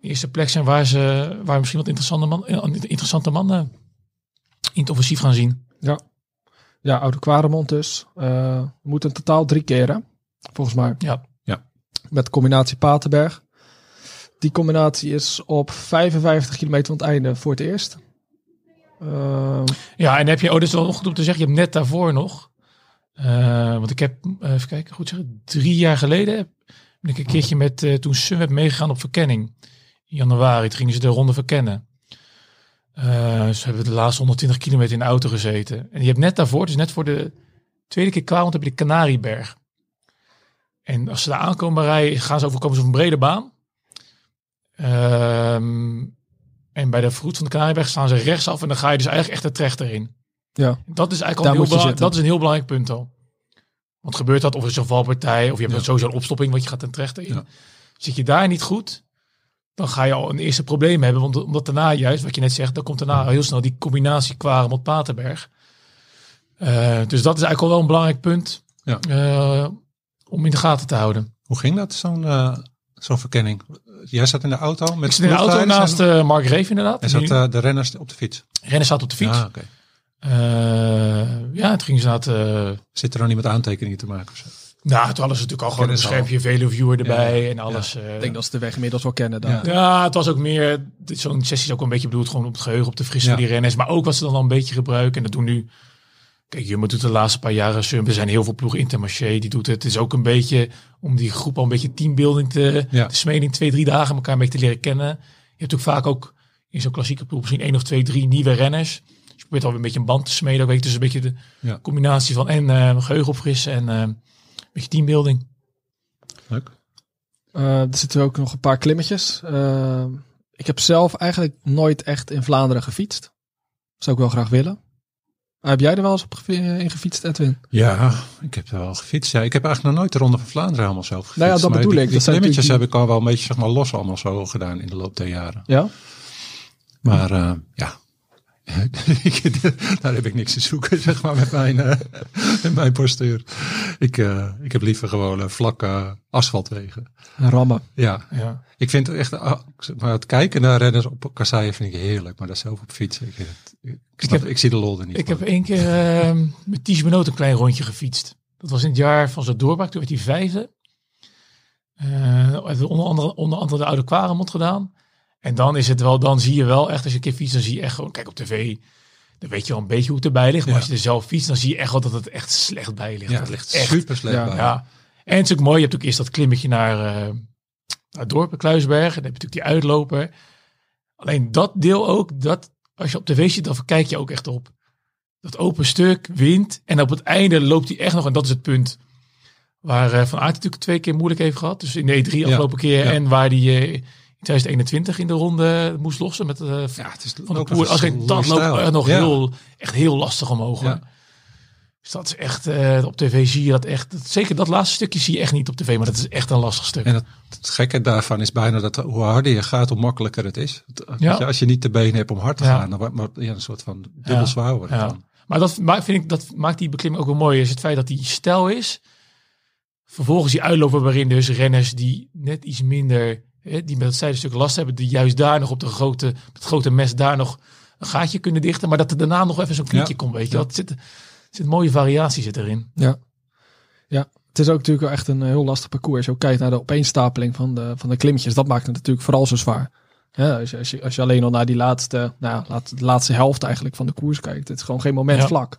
eerste plek zijn waar ze waar misschien wat interessante, man, een interessante mannen in het offensief gaan zien. Ja, ja Oude Kwaremond dus. Eh, we moeten in totaal drie keren, volgens mij. Ja. Met combinatie Paterberg. Die combinatie is op 55 kilometer van het einde voor het eerst. Eh, Ja, en heb je, oh, dat is wel goed om te zeggen, je hebt net daarvoor nog, eh, want ik heb, even kijken, goed zeggen, drie jaar geleden ben ik een keertje met, eh, toen Sunweb meegegaan op verkenning. In januari, toen gingen ze de ronde verkennen. Eh dus hebben de laatste 120 kilometer in de auto gezeten. En je hebt net daarvoor, dus net voor de tweede keer kwamen, heb je de Canarieberg. En als ze daar aankomen rijden, gaan ze overkomen ze op een brede baan. Ehm, en bij de voet van de Canarieberg staan ze rechtsaf en dan ga je dus eigenlijk echt de trechter in. ja, Dat is eigenlijk al een heel, moet je belang- zitten. dat is een heel belangrijk punt al. Want gebeurt dat of er is een valpartij of je hebt Ja. sowieso een opstopping wat je gaat ten trechter in. Ja. Zit je daar niet goed, dan ga je al een eerste probleem hebben. Want omdat daarna juist, wat je net zegt, dan komt daarna heel snel die combinatie Quarem met Paterberg. Eh, dus dat is eigenlijk al wel een belangrijk punt Ja. eh, om in de gaten te houden. Hoe ging dat, zo'n eh, zo'n verkenning? Jij zat in de auto met Ik zit in de auto naast en, eh, Mark Reef inderdaad. en zat eh, de renners op de fiets. Rennen staat op de fiets. Ah, oké. Eh, ja, het ging inderdaad... eh, Zit er dan niet met aantekeningen te maken? Of zo? Nou, toen hadden ze natuurlijk al gewoon een schermpje Velo Viewer erbij en alles. eh. ik denk dat ze de weg inmiddels wel kennen. Daar. ja, het was ook meer, dit- zo'n sessie is ook een beetje bedoeld gewoon op het geheugen, op de frisse die renners. Maar ook wat ze dan al een beetje gebruiken. En dat doen nu, kijk, Jumbo doet de laatste paar jaren Sump. Er zijn heel veel ploegen, Intermarché, die doet het. Het is ook een beetje om die groep al een beetje teambuilding te, Ja. te smeden in twee, drie dagen. Elkaar een beetje te leren kennen. Je hebt ook vaak ook in zo'n klassieke ploeg misschien één of twee, drie nieuwe renners. Dus je probeert alweer een beetje een band te smeden. Ook weet je, dus een beetje de Ja. combinatie van en eh geheugen opfrissen en eh, een beetje teambuilding. Leuk. Eh, er zitten ook nog een paar klimmetjes. Ik heb zelf eigenlijk nooit echt in Vlaanderen gefietst. Zou ik wel graag willen. Uh, heb jij er wel eens op gefi- in gefietst, Edwin? Ja, ik heb er wel gefietst. Ja, ik heb eigenlijk nog nooit de Ronde van Vlaanderen helemaal zelf gefietst. Nou ja, dat bedoel die, ik. Die klimmetjes heb ik al wel een beetje zeg maar, los allemaal zo gedaan in de loop der jaren. Ja? Maar eh, ja, daar heb ik niks te zoeken, zeg maar, met mijn, eh, met mijn postuur. Ik, eh, ik heb liever gewoon eh, vlakke asfaltwegen. Rammen. Ja, Ja. ik vind het echt, ah, maar het kijken naar renners op kasseien vind ik heerlijk, maar dat zelf op fietsen, ik, ik, snap- heb- ik zie de lol er niet Ik van. heb één keer ehm, met Ties Benoot een klein rondje gefietst. Dat was in het jaar van zijn doorbraak. Toen werd hij vijfde. Eh, heeft onder andere, onder andere de Oude Kwaremond gedaan. En dan is het wel, dan zie je wel echt, als je een keer fietst, dan zie je echt gewoon, kijk op tv, dan weet je wel een beetje hoe het erbij ligt. Maar Ja. als je er zelf fietst, dan zie je echt wel dat het echt slecht bij ligt. Ja, dat het ligt echt super slecht Ja. bij. Ja. En het is ook mooi, je hebt ook eerst dat klimmetje naar, eh naar het dorp, Kluisberg. En dan heb je natuurlijk die uitloper. Alleen dat deel ook, dat als je op tv zit, dan kijk je ook echt op. Dat open stuk, wind. En op het einde loopt hij echt nog, en dat is het punt. Waar eh, Van Aert natuurlijk twee keer moeilijk heeft gehad. Dus in de E3 afgelopen keer. ja. En waar hij eh, 2021 in de ronde moest lossen met eh, Ja, het is van de nog Als ik dat loopt nog ja. heel, echt heel lastig omhoog. Ja. Dus dat is echt, eh, op tv zie je dat echt. zeker dat laatste stukje zie je echt niet op tv, maar dat is echt een lastig stuk. En het, het gekke daarvan is bijna dat hoe harder je gaat, hoe makkelijker het is. Weet Ja. als je niet de benen hebt om hard te gaan, dan wordt maar, ja, een soort van dubbel zwaar wordt dan. Maar dat, vind ik, dat maakt die beklimming ook wel mooi. Is het feit dat die stijl is. Vervolgens die uitloper waarin dus renners die net iets minder, die met het zijdenstuk last hebben, die juist daar nog op de grote, het grote mes daar nog een gaatje kunnen dichten. Maar dat er daarna nog even zo'n knietje Ja. komt, weet je. Dat zit, zit mooie variatie zit erin. Ja. ja, het is ook natuurlijk wel echt een eh, heel lastig parcours. Als je ook kijkt naar de opeenstapeling van de, van de klimmetjes, dat maakt het natuurlijk vooral zo zwaar. Ja, als, je, als, je, als je alleen al naar die laatste, nou, ja, laat- de laatste helft eigenlijk van de koers kijkt, het is gewoon geen moment Ja. vlak.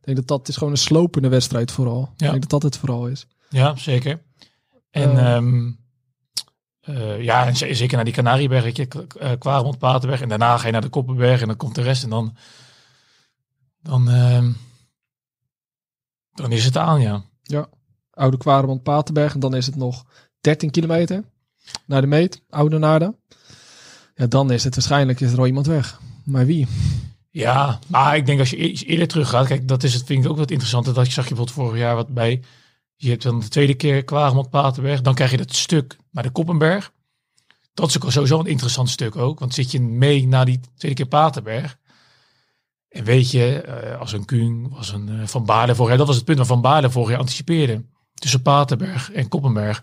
Ik denk dat dat is gewoon een slopende wedstrijd vooral. Ja. Ik denk dat dat het vooral is. Ja, zeker. En Eh. ehm, eh, ja, en zeker naar die Canarieberg, je, eh, Kwaremond, Paterberg. En daarna ga je naar de Koppenberg en dan komt de rest. En dan, dan, ehm, dan is het aan, ja. Oude Kwaremond, Paterberg en dan is het nog 13 kilometer naar de meet, Oude Naarden. Ja, dan is het waarschijnlijk is er al iemand weg. Maar wie? Ja, maar ik denk als je e- eerder teruggaat, kijk, dat is het, vind ik ook wat interessanter. Dat je zag je bijvoorbeeld vorig jaar wat bij. Je hebt dan de tweede keer Kwaremond, Paterberg. Dan krijg je dat stuk naar de Koppenberg. Dat is ook sowieso een interessant stuk ook. Want zit je mee naar die tweede keer Paterberg. En weet je, eh, als een Kuhn, als een eh, Van Baarle vorig jaar. Dat was het punt waar Van Baarle vorig jaar anticipeerde. Tussen Paterberg en Koppenberg.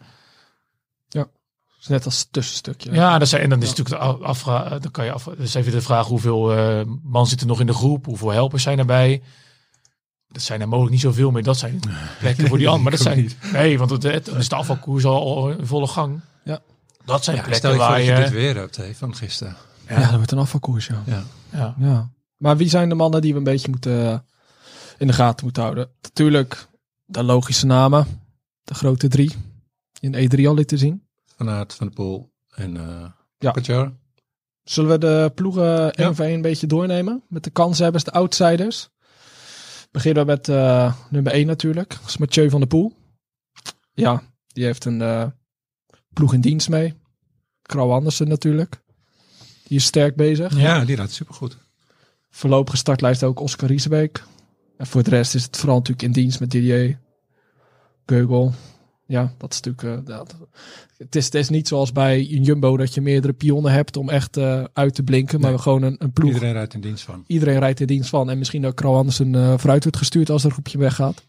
is net als tussenstukje. Ja, dat zijn, en dan is natuurlijk de af- afvra- dan kan je af, dus even de vraag hoeveel eh, man zit er nog in de groep, hoeveel helpers zijn erbij. Dat zijn er mogelijk niet zoveel meer. Dat zijn plekken voor die anderen. Maar dat zijn nee, want het, is de afvalkoers al, al in volle gang. Ja. Dat zijn Ja, plekken stel je voor waar dat je. je dit weer hebt hè, van gisteren. Ja, dat wordt een afvalkoers, ja. Ja. ja. ja. Maar wie zijn de mannen die we een beetje moeten eh, in de gaten moeten houden? Natuurlijk de logische namen. De grote drie. In E3 al te zien. Van Aert, Van de Poel en eh Ja. Pogacar. Zullen we de ploegen Ja. één voor één een beetje doornemen? Met de kanshebbers, de outsiders. Beginnen we met eh, nummer 1 natuurlijk. Dat is Mathieu van der Poel. Ja, die heeft een eh, ploeg in dienst mee. Krauw Andersen natuurlijk. Die is sterk bezig. Ja, die rijdt supergoed. Voorlopige startlijst ook Oscar Riesebeek. En voor de rest is het vooral natuurlijk in dienst met Didier. Geugel. Ja, dat is natuurlijk... eh, dat, het, is, het is niet zoals bij een Jumbo dat je meerdere pionnen hebt om echt eh, uit te blinken. Maar Nee. gewoon een, een ploeg. Iedereen. Iedereen rijdt in dienst van. rijdt in dienst van. En misschien dat Krauw Andersen eh, vooruit wordt gestuurd als er groepje weggaat.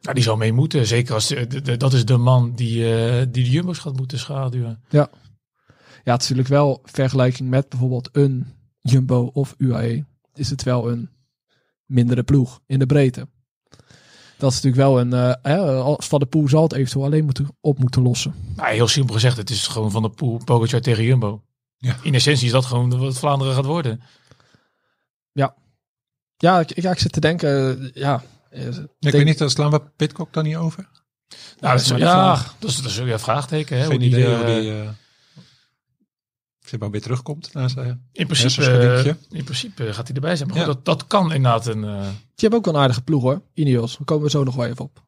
Nou, die zal mee moeten. Zeker als de, de- de- dat is de man die, eh, die de Jumbo's gaat moeten schaduwen. Ja, het is natuurlijk wel vergelijking met bijvoorbeeld een Jumbo of UAE. Is het wel een mindere ploeg in de breedte. Dat is natuurlijk wel een... eh, hè, als Van de Poel zal het eventueel alleen moeten, op moeten lossen. Nou, heel simpel gezegd, het is gewoon van de Poel Pogacar tegen Jumbo. Ja. In essentie is dat gewoon wat Vlaanderen gaat worden. Ja, ik, ja, ik zit te denken... eh, Ja, eh, Ik denk- weet niet, slaan we Pitcock dan niet over? Nou, dat is, ja, vraag. dat is, dat is ook een vraagteken. Hè, Geen hoe die, idee hoe die... eh maar weer terugkomt na zijn... in, principe, eh, hersenschuddingje. in principe gaat hij erbij zijn. Maar goed, Ja. dat, dat kan inderdaad een... eh, Die hebben ook wel een aardige ploeg hoor. Ineos. Daar komen we zo nog wel even op.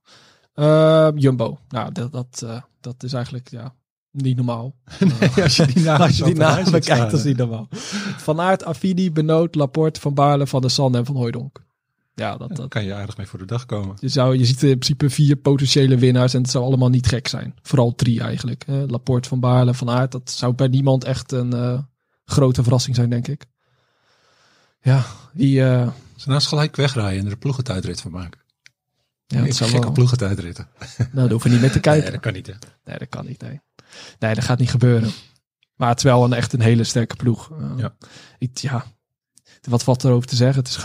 Ehm, Jumbo. Nou, dat, dat, eh, dat is eigenlijk ja, niet normaal. als je die Als je die zo op een namen lijst kijkt, staan, dat is niet normaal. Van Aert, Affini, Benoot, Laporte, Van Baarle, Van der Sande en Van Hooijdonk. Ja, dat, Daar dat, kan je aardig mee voor de dag komen. je, zou, je ziet in principe vier potentiële winnaars en het zou allemaal niet gek zijn. Vooral drie eigenlijk. hè. Laporte, Van Baarle, Van Aert. Dat zou bij niemand echt een eh, grote verrassing zijn, denk ik. Ja, wie... eh Ze naast gelijk wegrijden en er een ploegentijdrit van maken. ja, Ja, dat zou gekke wel, ploegentijdritten. nou, daar hoeven we niet meer te kijken. Nee, dat kan niet hè. Nee, dat kan niet. Nee, nee dat gaat niet gebeuren. Maar het is wel een, echt een hele sterke ploeg. Uh, Ja. Ik, ja, wat valt erover te zeggen? Het, is,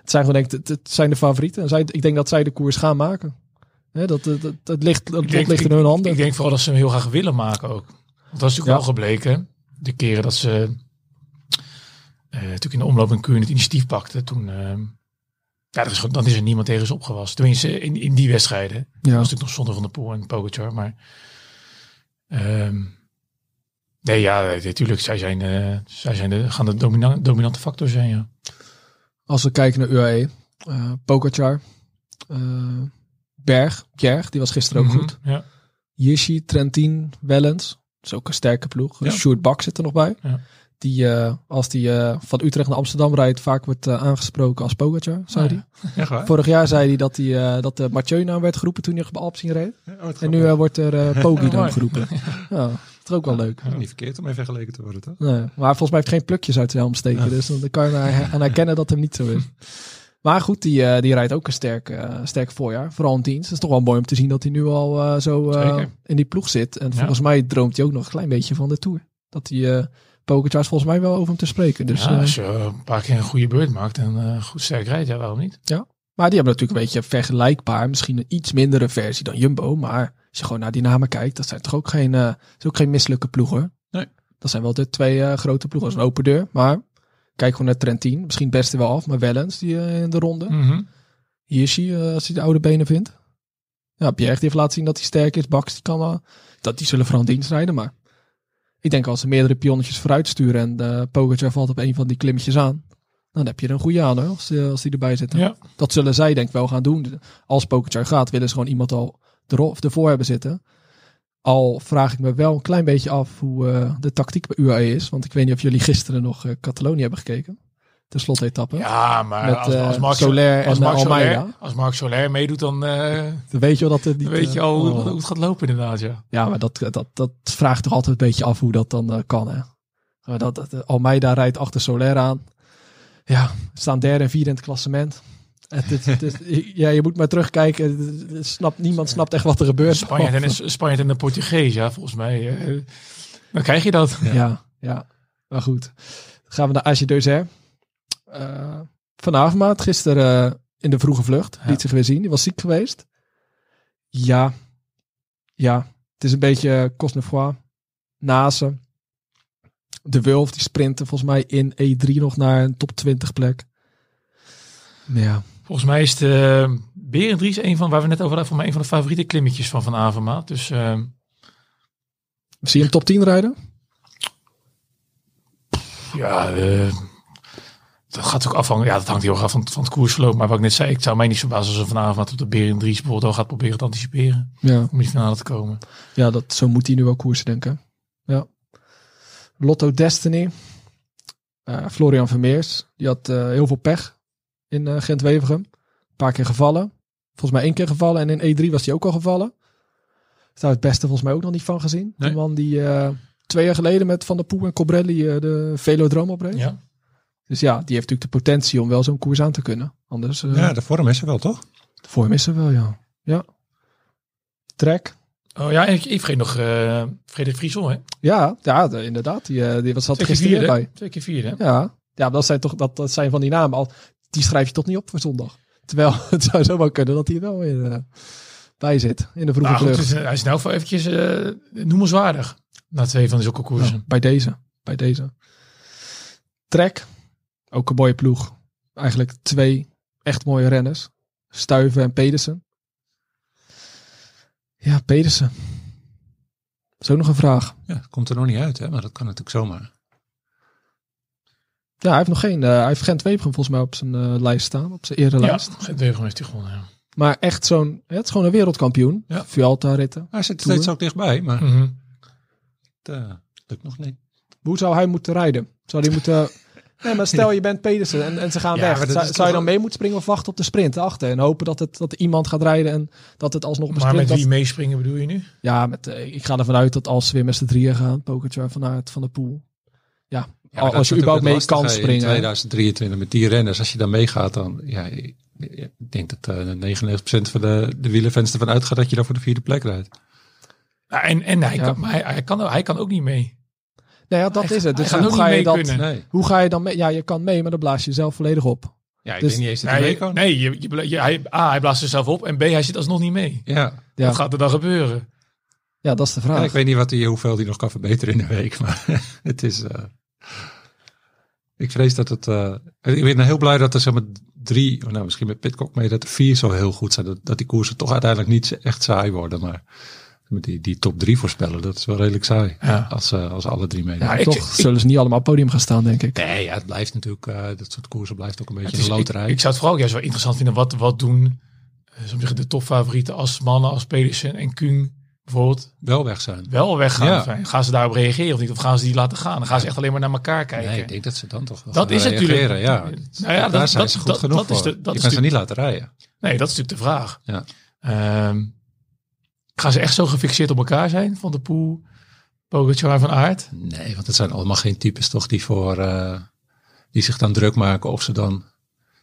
het zijn gewoon denk ik, het, zijn de favorieten. En zij, ik denk dat zij de koers gaan maken. Hè, dat, dat, dat, dat ligt, dat denk- ligt in hun handen. Ik denk vooral dat ze hem heel graag willen maken ook. Want dat is natuurlijk Ja. wel gebleken. de keren dat ze eh natuurlijk in de omloop een Kuurne het initiatief pakte, toen, ehm, ja, dat is, gewoon- dan is er niemand tegen ze opgewassen. Tenminste, in, in die wedstrijden. Dat was Ja. natuurlijk nog zonder Van der Poel en Pogacar, maar ehm, nee, ja, natuurlijk, zij zijn, eh, zij zijn de, gaan de domina- dominante factor zijn, ja. Als we kijken naar UAE, eh Pogacar, eh, Berg, Bjerg, die was gisteren ook Mhm, goed. Ja. Yishi, Trentin, Wellens. Dat is ook een sterke ploeg. Ja. Sjoerd Bak zit er nog bij. Ja. Die, eh, als die eh, van Utrecht naar Amsterdam rijdt, vaak wordt eh, aangesproken als Pogacar, zei hij. Vorig jaar zei hij dat, hij, eh, dat de Mathieu naam werd geroepen toen hij op Alpsing reed. Oh, En nu eh, wordt er eh Pogi dan geroepen. Ja, dat is ook wel leuk. Niet verkeerd om even vergeleken te worden, toch? Nee, maar volgens mij heeft hij geen plukjes uit zijn helm steken. Ja. Dus dan kan je aan herkennen dat hem niet zo is. Maar goed, die, eh, die rijdt ook een sterk, eh, sterk voorjaar. Vooral in dienst. Het is toch wel mooi om te zien dat hij nu al eh, zo in die ploeg zit. En Ja. volgens mij droomt hij ook nog een klein beetje van de Tour. Dat hij eh Pogacar volgens mij wel over hem te spreken. Dus, ja, als je een paar keer een goede beurt maakt en goed sterk rijdt, ja, waarom niet? Maar die hebben natuurlijk een beetje vergelijkbaar. Misschien een iets mindere versie dan Jumbo. Maar als je gewoon naar die namen kijkt, dat zijn toch ook geen, is ook geen misselijke ploegen. Nee. Dat zijn wel de twee eh, grote ploegen. Dat is een open deur. Maar kijk gewoon naar Trentin. Misschien het beste wel af. Maar Wellens die, eh, in de ronde. Mhm. Hirschi, eh, als hij de oude benen vindt. Ja, Pierre die heeft laten zien dat hij sterk is. Baks die kan wel. Dat die zullen vooral dienst rijden. Maar ik denk als ze meerdere pionnetjes vooruit sturen en de Pogacar valt op een van die klimmetjes aan. Dan heb je er een goede aan hoor, als, die- als die erbij zitten. Ja. Dat zullen zij denk ik wel gaan doen. Als Pogacar gaat, willen ze gewoon iemand al ero- ervoor hebben zitten. Al vraag ik me wel een klein beetje af hoe eh, de tactiek bij UAE is. Want ik weet niet of jullie gisteren nog eh, Catalonië hebben gekeken. De slotetappe. Ja, maar Met, als, als eh, Marc Soler als en, eh, Almeida. Als Marc Soler meedoet, dan eh, Dan weet je wel dat het niet... weet je eh, al hoe, oh. hoe het gaat lopen inderdaad, ja. Ja, maar dat, dat, dat vraagt toch altijd een beetje af hoe dat dan eh, kan. Hè? Dat, dat, Almeida rijdt achter Soler aan. Ja, staan derde en vierde in het klassement. Het, het, het is- ja, je moet maar terugkijken. Snapt, niemand snapt echt wat er gebeurt. Spanjaard en, en de Portugees, ja, volgens mij. eh, dan krijg je dat. Ja. ja, Maar goed. Dan gaan we naar Asie Deuzer. Uh, van Avermaat, gisteren eh, in de vroege vlucht. Ja. Liet zich weer zien. Die was ziek geweest. Ja. Ja. Het is een beetje Cosnefroid. Nase. De Wulf, die sprinten volgens mij in E3 nog naar een top 20 plek. Ja. Volgens mij is de uh, Berendries een van, waar we net over hadden, voor mij een van de favoriete klimmetjes van Van Avermaat. Dus eh, Zie je hem top 10 rijden? ja, eh, dat gaat ook afhangen. Ja, dat hangt heel erg af van, van het koersverloop. Maar wat ik net zei, ik zou mij niet verbazen als Van Avermaat op de Berendries bijvoorbeeld al gaat proberen te anticiperen. Ja. Om die finale te komen. Ja, dat, zo moet hij nu wel koersen, denken. Ja. Lotto Destiny. Eh, Florian Vermeers. Die had eh, heel veel pech in eh, Gent-Wevergem. Een paar keer gevallen. Volgens mij één keer gevallen. En in E3 was hij ook al gevallen. Daar het beste volgens mij ook nog niet van gezien. Nee. Die man die twee jaar geleden met Van der Poel en Cobrelli de Velodroom opreed. Ja. Dus ja, die heeft natuurlijk de potentie om wel zo'n koers aan te kunnen. Anders Ja, de vorm is er wel, toch? voor hem is er wel, ja. Ja. Trek. Oh ja, en ik, ik vergeet nog eh Frederik Friesel, hè? Ja, ja de- inderdaad. Die, eh, die was zat er gisteren bij. Twee keer vierde. hè? Ja, ja dat zijn toch dat, dat zijn van die namen. Al, die schrijf je toch niet op voor zondag. Terwijl het zou zomaar kunnen dat hij er wel weer eh, bij zit in de vroege Nou, goed, dus, hij is nou voor eventjes eh noemenswaardig. Na twee van zulke koersen. Ja, bij deze. Bij deze. Trek. Ook een mooie ploeg. Eigenlijk twee echt mooie renners. Stuiven en Pedersen. Ja, Pedersen. Zo nog een vraag. Ja, het komt er nog niet uit, hè? Maar dat kan natuurlijk zomaar. Ja, hij heeft nog geen. eh, hij heeft Gent Wevergem volgens mij op zijn eh, lijst staan. Op zijn Ja, erelijst. Gent Wevergem heeft hij gewonnen. Ja. Maar echt zo'n. Het is gewoon een wereldkampioen. Ja. Vuelta ritten. Hij zit steeds ook dichtbij, maar Mhm. het eh, lukt nog niet. Hoe zou hij moeten rijden? Zou hij moeten. Nee, maar stel je bent Pedersen en, en ze gaan Ja, weg. Zou, je dan mee moeten springen of wachten op de sprint achter? En hopen dat, het, dat iemand gaat rijden en dat het alsnog op een Maar met wie dat- meespringen bedoel je nu? Ja, met, eh, ik ga ervan uit dat als ze weer met z'n drieën gaan, Pokertje vanuit van de pool. Ja, als je überhaupt mee kan springen. In 2023 met die renners, als je dan meegaat, dan ja, ik, ik denk dat eh 99% van de, de wielerfans ervan uitgaat dat je dan voor de vierde plek rijdt. En en hij, Ja. kan, maar hij, hij, kan, hij kan ook niet mee. Nee, ja, dat Hij- is het. Dus hij hoe ga, je dat. Nee, hoe ga je dan mee? Ja, je kan mee, maar dan blaas je jezelf volledig op. ja, ik Dus- denk niet eens dat hij Nee, mee kan. nee je, je, je- hij, A, hij blaast zichzelf op en B, hij zit alsnog niet mee. Ja, Ja. Wat gaat er dan gebeuren? Ja, dat is de vraag. Ja, ik weet niet wat die, hoeveel die nog kan verbeteren in de week. Maar het is. eh, ik vrees dat het. eh, ik ben heel blij dat er zeg maar drie, of nou misschien met Pitcock mee, dat er vier zo heel goed zijn. Dat, dat die koersen toch uiteindelijk niet echt saai worden. Maar die, die top drie voorspellen, dat is wel redelijk saai. Ja. Als, eh, als alle drie meedoen. Ja, Toch ik- zullen ze niet allemaal podium gaan staan, denk ik. Nee, ja, het blijft natuurlijk, eh, dat soort koersen blijft ook een beetje is- een ik, loterij. ik zou het vooral ook juist wel interessant vinden. Wat, wat doen eh, zeggen, de topfavorieten als mannen als Pedersen en Kuhn bijvoorbeeld wel weg zijn. wel weggaan? Ja. Of, eh, Gaan ze daarop reageren of niet? Of gaan ze die laten gaan? Dan gaan ze echt alleen maar naar elkaar kijken. Nee, ik denk dat ze dan toch wel Dat gaan is natuurlijk- Ja, Nou ja, daar dat- zijn dat- ze goed dat- genoeg dat is voor. de- dat Je is kan ze de- niet laten rijden. Nee, dat is natuurlijk de vraag. Ja. Ehm, gaan ze echt zo gefixeerd op elkaar zijn? Van de Poel, Pogacar van Aert? Nee, want het zijn allemaal geen types toch die voor eh, die zich dan druk maken of ze dan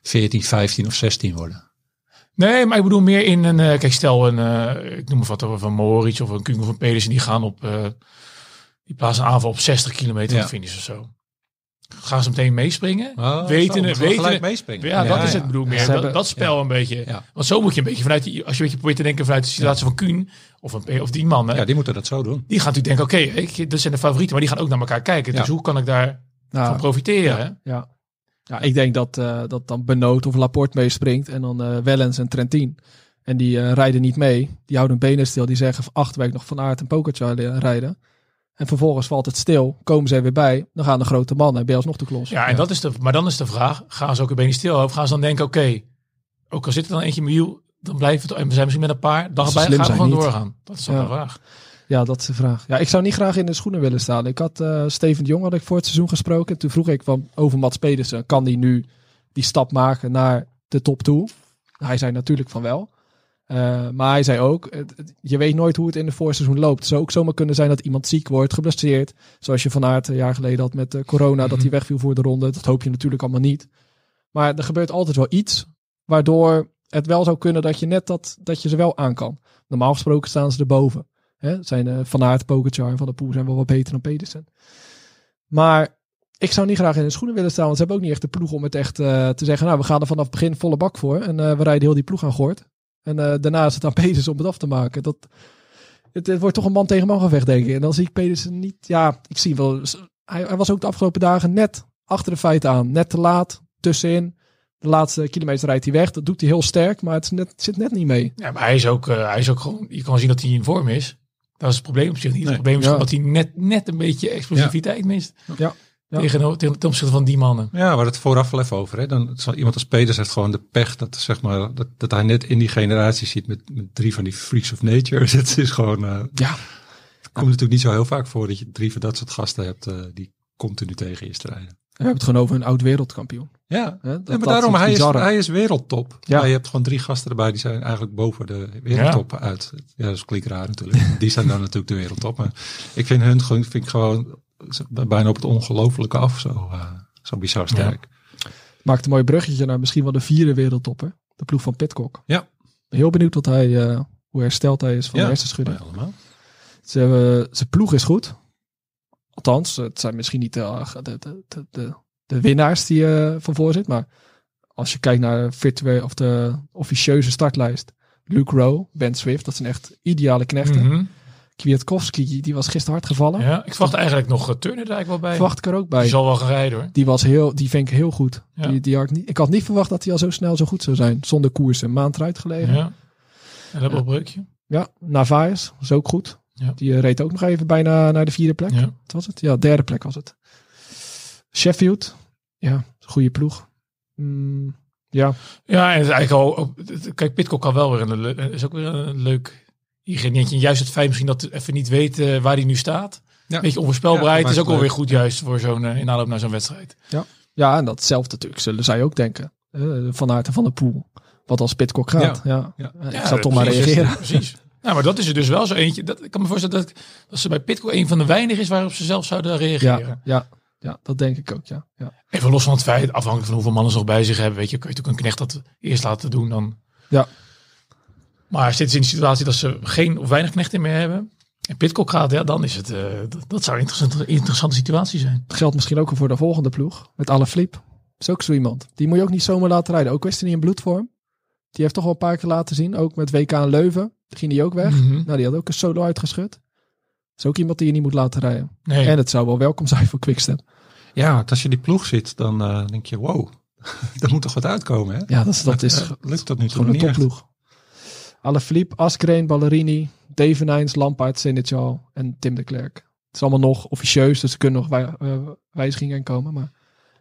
14, 15 of 16 worden. Nee, maar ik bedoel meer in een... eh, kijk, stel een... eh, ik noem maar wat over van Mohoric of een of een Pedersen. Die gaan op... die plaatsen aanval op 60 kilometer Ja. van finish of zo. Gaan ze meteen meespringen? Oh, weten zo, het, weten meespringen. Ja, dat is het bedoel meer. Dat, dat spel een beetje. Ja. Want zo moet je een beetje vanuit die, als je een beetje probeert te denken vanuit de situatie van Kuhn of, een, of die mannen. Ja, die moeten dat zo doen. Die gaan natuurlijk denken, oké, ik dat zijn de favorieten, maar die gaan ook naar elkaar kijken. Dus Ja. hoe kan ik daar Nou, van profiteren? Ja. ja, ik denk dat, eh, dat dan Benoot of Laporte meespringt en dan eh, Wellens en Trentin. En die eh, rijden niet mee. Die houden hun benen stil. Die zeggen van acht weken nog Van Aert en eh, rijden. En vervolgens valt het stil. Komen ze er weer bij. Dan gaan de grote mannen je alsnog de klos. Ja, en Dat is de, maar dan is de vraag, gaan ze ook een beetje stil houden? Of gaan ze dan denken, oké, ook al zit er dan eentje wiel, dan blijven het, en we zijn misschien met een paar dagen ze bij, gaan we zijn gewoon niet. doorgaan. Dat is dan Ja. de vraag. Ja, dat is de vraag. Ja, ik zou niet graag in de schoenen willen staan. Ik had eh, Steven de Jong had ik voor het seizoen gesproken. Toen vroeg ik van, over Mats Pedersen. Kan die nu die stap maken naar de top toe? Hij zei natuurlijk van wel. Eh, maar hij zei ook, het- het- je weet nooit hoe het in de voorseizoen loopt. Het zou ook zomaar kunnen zijn dat iemand ziek wordt, geblesseerd. Zoals je van Aert een jaar geleden had met eh, corona, dat hij wegviel voor de ronde. Dat hoop je natuurlijk allemaal niet. Maar er gebeurt altijd wel iets, waardoor het wel zou kunnen dat je net dat, dat je ze wel aan kan. Normaal gesproken staan ze erboven. Hè? Zijn eh, Van Aert, Pogacar en Van der Poel zijn wel wat beter dan Pedersen. Maar ik zou niet graag in de schoenen willen staan, want ze hebben ook niet echt de ploeg om het echt te zeggen. Nou, we gaan er vanaf het begin volle bak voor en we rijden heel die ploeg aan Gort. En eh, daarna is het aan Pedersen om het af te maken. Dat, het, het wordt toch een man tegen man gevecht, denk ik. En dan zie ik Pedersen niet. Ja, ik zie wel. Hij, hij was ook de afgelopen dagen net achter de feiten aan. Net te laat, tussenin. De laatste kilometer rijdt hij weg. Dat doet hij heel sterk, maar het, net, het zit net niet mee. Ja, maar hij is ook, eh, hij is ook gewoon, je kan zien dat hij in vorm is. Dat is het probleem op zich niet. Nee. Het probleem is Ja. dat hij net, net een beetje explosiviteit mist. Ja. Ja. Tegen, ten opzichte van die mannen. Ja, maar het vooraf wel even over. Hè. Dan zal iemand als Peters heeft gewoon de pech dat, zeg maar, dat, dat hij net in die generatie ziet met, met drie van die freaks of nature. Het is gewoon, eh, Ja, het komt natuurlijk niet zo heel vaak voor dat je drie van dat soort gasten hebt eh, die continu tegen je strijden. we hebben het gewoon over een oud wereldkampioen. Ja, Hè? Dat, Ja, maar dat daarom, hij is, hij is wereldtop. Ja. Maar je hebt gewoon drie gasten erbij die zijn eigenlijk boven de wereldtop uit. Ja, dat klinkt raar natuurlijk. Die zijn dan natuurlijk de wereldtop. Maar ik vind hun gewoon, vind ik gewoon bijna op het ongelofelijke af. Zo, eh, zo bizar sterk. Maakt een mooi bruggetje naar misschien wel de vierde wereldtopper. De ploeg van Pitcock. Ja. Heel benieuwd wat hij, eh, hoe hersteld hij is van Ja. de hersenschudding. Ja, allemaal. Ze hebben, zijn ploeg is goed. Althans, het zijn misschien niet de, de, de, de, winnaars die eh van voor zit. Maar als je kijkt naar de, virtuele, of de officieuze startlijst. Luke Rowe, Ben Swift, dat zijn echt ideale knechten. Mhm. Kwiatkowski, die was gisteren hard gevallen. Ja, ik verwacht eigenlijk nog uh, Turner er eigenlijk wel bij. Verwacht ik er ook bij. Die zal wel gaan rijden hoor. Die was heel, die vind ik heel goed. Ja. Die, die had niet, ik had niet verwacht dat hij al zo snel zo goed zou zijn. Zonder koers een maand eruit gelegen. Ja, Ja. En dat breukje. Narvaez was ook goed. Ja. Die eh, reed ook nog even bijna naar de vierde plek. Ja. Wat was het? Ja, derde plek was het. Sheffield. Ja, goede ploeg. Mm, ja, Ja, en het is eigenlijk al. Kijk, Pitcock kan wel weer een, is ook weer een leuk ingrediëntje. Juist het feit misschien dat we even niet weten waar hij nu staat. Ja. Beetje onvoorspelbaarheid Ja, is ook maakt wel weer leuk. goed juist voor zo'n uh, in aanloop naar zo'n wedstrijd. ja, en datzelfde natuurlijk zullen zij ook denken. Eh, van Aert en Van der Poel. Wat als Pitcock gaat. Ja. Ja. Eh, Ik Ja, zou toch maar reageren. Precies. Nou, maar dat is er dus wel zo eentje. Dat, ik kan me voorstellen dat, dat ze bij Pitcock een van de weinigen is waarop ze zelf zouden reageren. Ja, ja, ja, dat denk ik ook. Ja, ja. Even los van het feit, afhankelijk van hoeveel mannen ze nog bij zich hebben, weet je, kun je natuurlijk een knecht dat eerst laten doen dan. Ja. Maar zitten ze in de situatie dat ze geen of weinig knechten meer hebben en Pitcock gaat, ja, dan is het, eh, dat, dat zou een interessante, interessante situatie zijn. Dat geldt misschien ook voor de volgende ploeg. Met alle flip. is ook zo iemand. Die moet je ook niet zomaar laten rijden. Ook is hij niet in bloedvorm. Die heeft toch wel een paar keer laten zien. Ook met WK in Leuven. Ging hij ook weg. Mhm. Nou, die had ook een solo uitgeschud. is ook iemand die je niet moet laten rijden. Nee, En het zou wel welkom zijn voor Quickstep. Ja, want als je die ploeg ziet, dan eh, denk je, wow, er moet toch wat uitkomen, hè? Ja, dat is, dat is eh, lukt tot nu een niet echt. Alaphilippe, Askreen, Ballerini, Devenijns, Lampaard, Senechal en Tim de Klerk. Het is allemaal nog officieus, dus er kunnen nog wij, eh, wijzigingen in komen. Maar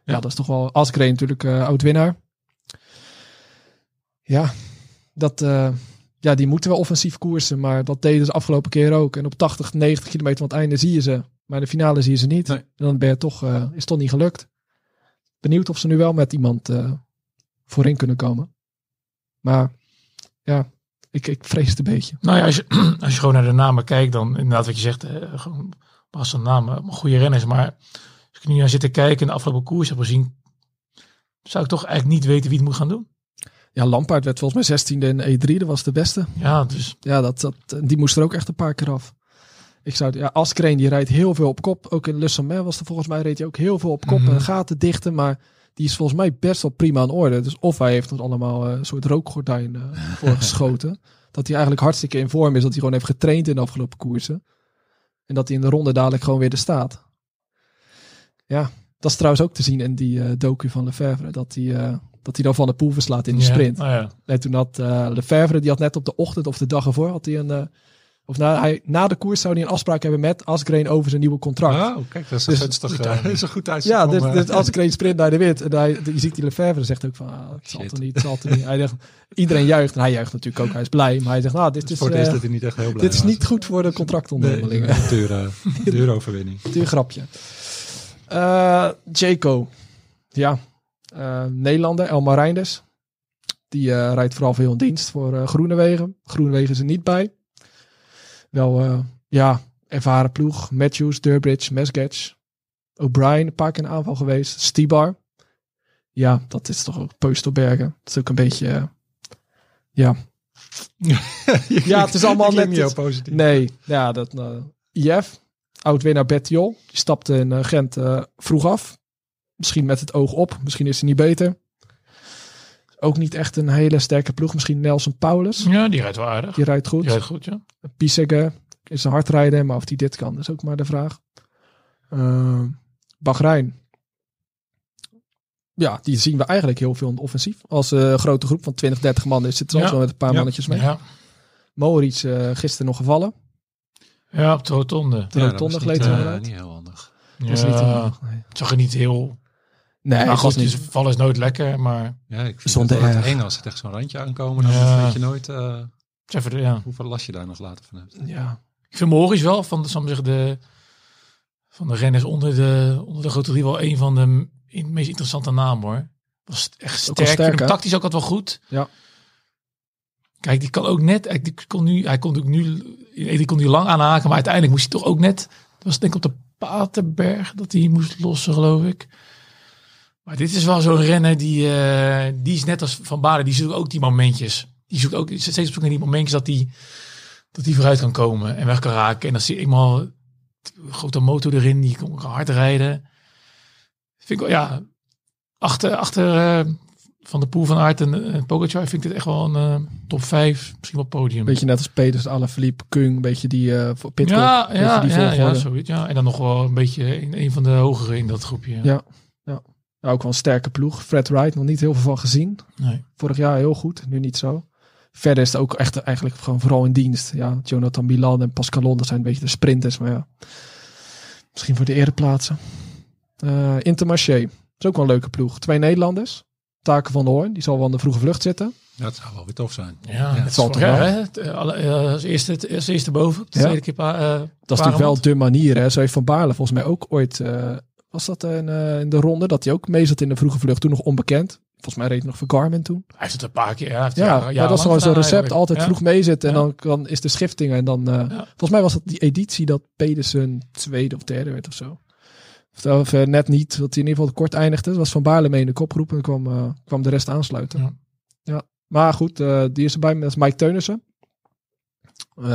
ja, Ja. dat is toch wel... Askreen natuurlijk eh oud-winnaar. Ja, dat, eh, ja, die moeten wel offensief koersen, maar dat deden ze afgelopen keer ook. En op 80, 90 kilometer van het einde zie je ze, maar in de finale zie je ze niet. Nee. En dan ben je toch, is het toch niet gelukt. Benieuwd of ze nu wel met iemand voorin kunnen komen. Maar ja, ik, ik vrees het een beetje. Nou ja, als je, als je gewoon naar de namen kijkt, dan inderdaad wat je zegt, eh, gewoon pas een naam, eh, goede renners. Maar als ik nu naar zit te kijken en de afgelopen koers heb gezien, zou ik toch eigenlijk niet weten wie het moet gaan doen. Ja, Lampaard werd volgens mij 16e in E3, dat was de beste. Ja, dus Ja, dat, dat, die moest er ook echt een paar keer af. Ik zou, ja, Askreen die rijdt heel veel op kop. Ook in Le Sommet was er volgens mij reed hij ook heel veel op kop Mhm. en gaten dichten. Maar die is volgens mij best wel prima in orde. Dus of hij heeft ons allemaal eh, een soort rookgordijn eh voor geschoten. Dat hij eigenlijk hartstikke in vorm is. Dat hij gewoon heeft getraind in de afgelopen koersen. En dat hij in de ronde dadelijk gewoon weer er staat. Ja, dat is trouwens ook te zien in die eh docu van Lefevre. Dat hij, dat hij dan van de poel verslaat in de ja, sprint. nou ja. Nee, toen had uh, Lefevre, die had net op de ochtend of de dag ervoor, had hij een... of na, hij, na de koers zou hij een afspraak hebben met Asgreen over zijn nieuwe contract. Oh, kijk, dat is, Dus- gunstig, goed timing. is een goed uitzicht. ja, dus, dus Asgreen sprint naar de wit. En hij, je ziet die Lefevre zegt ook van, ah, het zal toch niet, het zal toch niet. Hij zegt, iedereen juicht. En hij juicht natuurlijk ook, hij is blij. Maar hij zegt, nou, dit is, voor eerst eh, dat hij niet echt heel blij dit is was. niet goed voor de Nee, contractonderhandelingen. een dure, dure overwinning. Duur grapje. Eh Jaco. Ja. Eh, Nederlander, Elmar Reinders. Die rijdt vooral veel in dienst voor Groenewegen. Groenewegen is er niet bij. Wel, eh, ja, ervaren ploeg. Matthews, Durbridge, Mesgage. O'Brien, een paar keer in aanval geweest. Stibar. Ja, dat is toch ook Peustelbergen. Dat is ook een beetje... eh, ja, Ja, het is allemaal net- niet positief. Nee, ja, dat uh, IF, oud-winnaar Bettiol, die stapte in Gent vroeg af. Misschien met het oog op, misschien is hij niet beter. Ook niet echt een hele sterke ploeg. Misschien Nelson Paulus, ja, die rijdt wel aardig. die rijdt goed. Die rijdt goed, ja. Pisegge is een hardrijder, maar of hij dit kan, is ook maar de vraag. Uh, Bahrein. Ja, die zien we eigenlijk heel veel in het offensief. Als eh, grote groep van 20, 30 man is, zit er Ja. zo met een paar Ja. mannetjes mee. Ja, Moritz eh, gisteren nog gevallen. ja op de rotonde. De Ja, dat rotonde was gleed niet, eh, niet heel handig. Niet. Nee, het zag er niet heel... nee nou goed, niet. dus vallen is nooit lekker, maar... Ja, ik vind het wel eng als het echt zo'n randje aankomen. Dan Ja. weet je nooit eh, het is even ja. hoeveel last je daar nog later van hebt. Ja, Ik vind Morris wel van de, zeggen, de, van de renners onder de, onder de grote drie wel een van de in- meest interessante namen hoor. Was echt sterk. Sterk, tactisch ook altijd wel goed. Ja. Kijk, die kan ook net. Hij die kon nu, hij kon ook nu, die kon hij lang aanhaken, maar uiteindelijk moest hij toch ook net. Dat was denk ik op de Paterberg dat hij moest lossen, geloof ik. Maar dit is wel zo'n renner die, eh, die is net als Van Baarden, die zoekt ook die momentjes. Die zoekt ook steeds op zoek naar die momentjes dat die, dat die vooruit kan komen en weg kan raken. En dan zie je eenmaal een grote motor erin, die kan hard rijden. Vind ik wel, ja, achter, achter eh, Van de Poel van Aert en, en Pogacar vind ik dit echt wel een eh, top 5, misschien wel podium. beetje net als Peters, Alaphilippe, Kung, een beetje die voor Pitcock. ja, ja, die ja, ja, zoiets. Ja. En dan nog wel een beetje in een van de hogere in dat groepje. Ja. Ja, ook wel een sterke ploeg. Fred Wright, nog niet heel veel van gezien. Nee. Vorig jaar heel goed, nu niet zo. Verder is het ook echt eigenlijk gewoon vooral in dienst. Ja, Jonathan Milan en Pascalon, dat zijn een beetje de sprinters. Maar ja, misschien voor de ereplaatsen. Eh Intermarché, dat is ook wel een leuke ploeg. Twee Nederlanders. Taken van de Hoorn, die zal wel aan de vroege vlucht zitten. Dat zou wel weer tof zijn. Ja, het het zal toch wel. hè? Eh, alle- eh, als eerste, het, als eerste boven, de Ja. tweede keer pa, eh, Dat is natuurlijk wel de manier. Hè. Zo heeft Van Baarle volgens mij ook ooit... eh, was dat in, eh, in de ronde? Dat hij ook mee zat in de vroege vlucht. Toen nog onbekend. Volgens mij reed hij nog voor Garmin toen. Hij heeft het een paar keer. Ja, Ja, jaren- dat is gewoon zo'n recept. Altijd Ja. vroeg meezitten. En dan, dan is de schifting. En dan... eh. Volgens mij was dat die editie dat Pedersen tweede of derde werd of zo. Of, eh, net niet. Dat hij in ieder geval kort eindigde. Dat was Van Baarle mee in de kopgroep. En kwam, kwam de rest aansluiten. Ja. Ja. Maar goed, die is erbij. Dat is Mike Teunissen.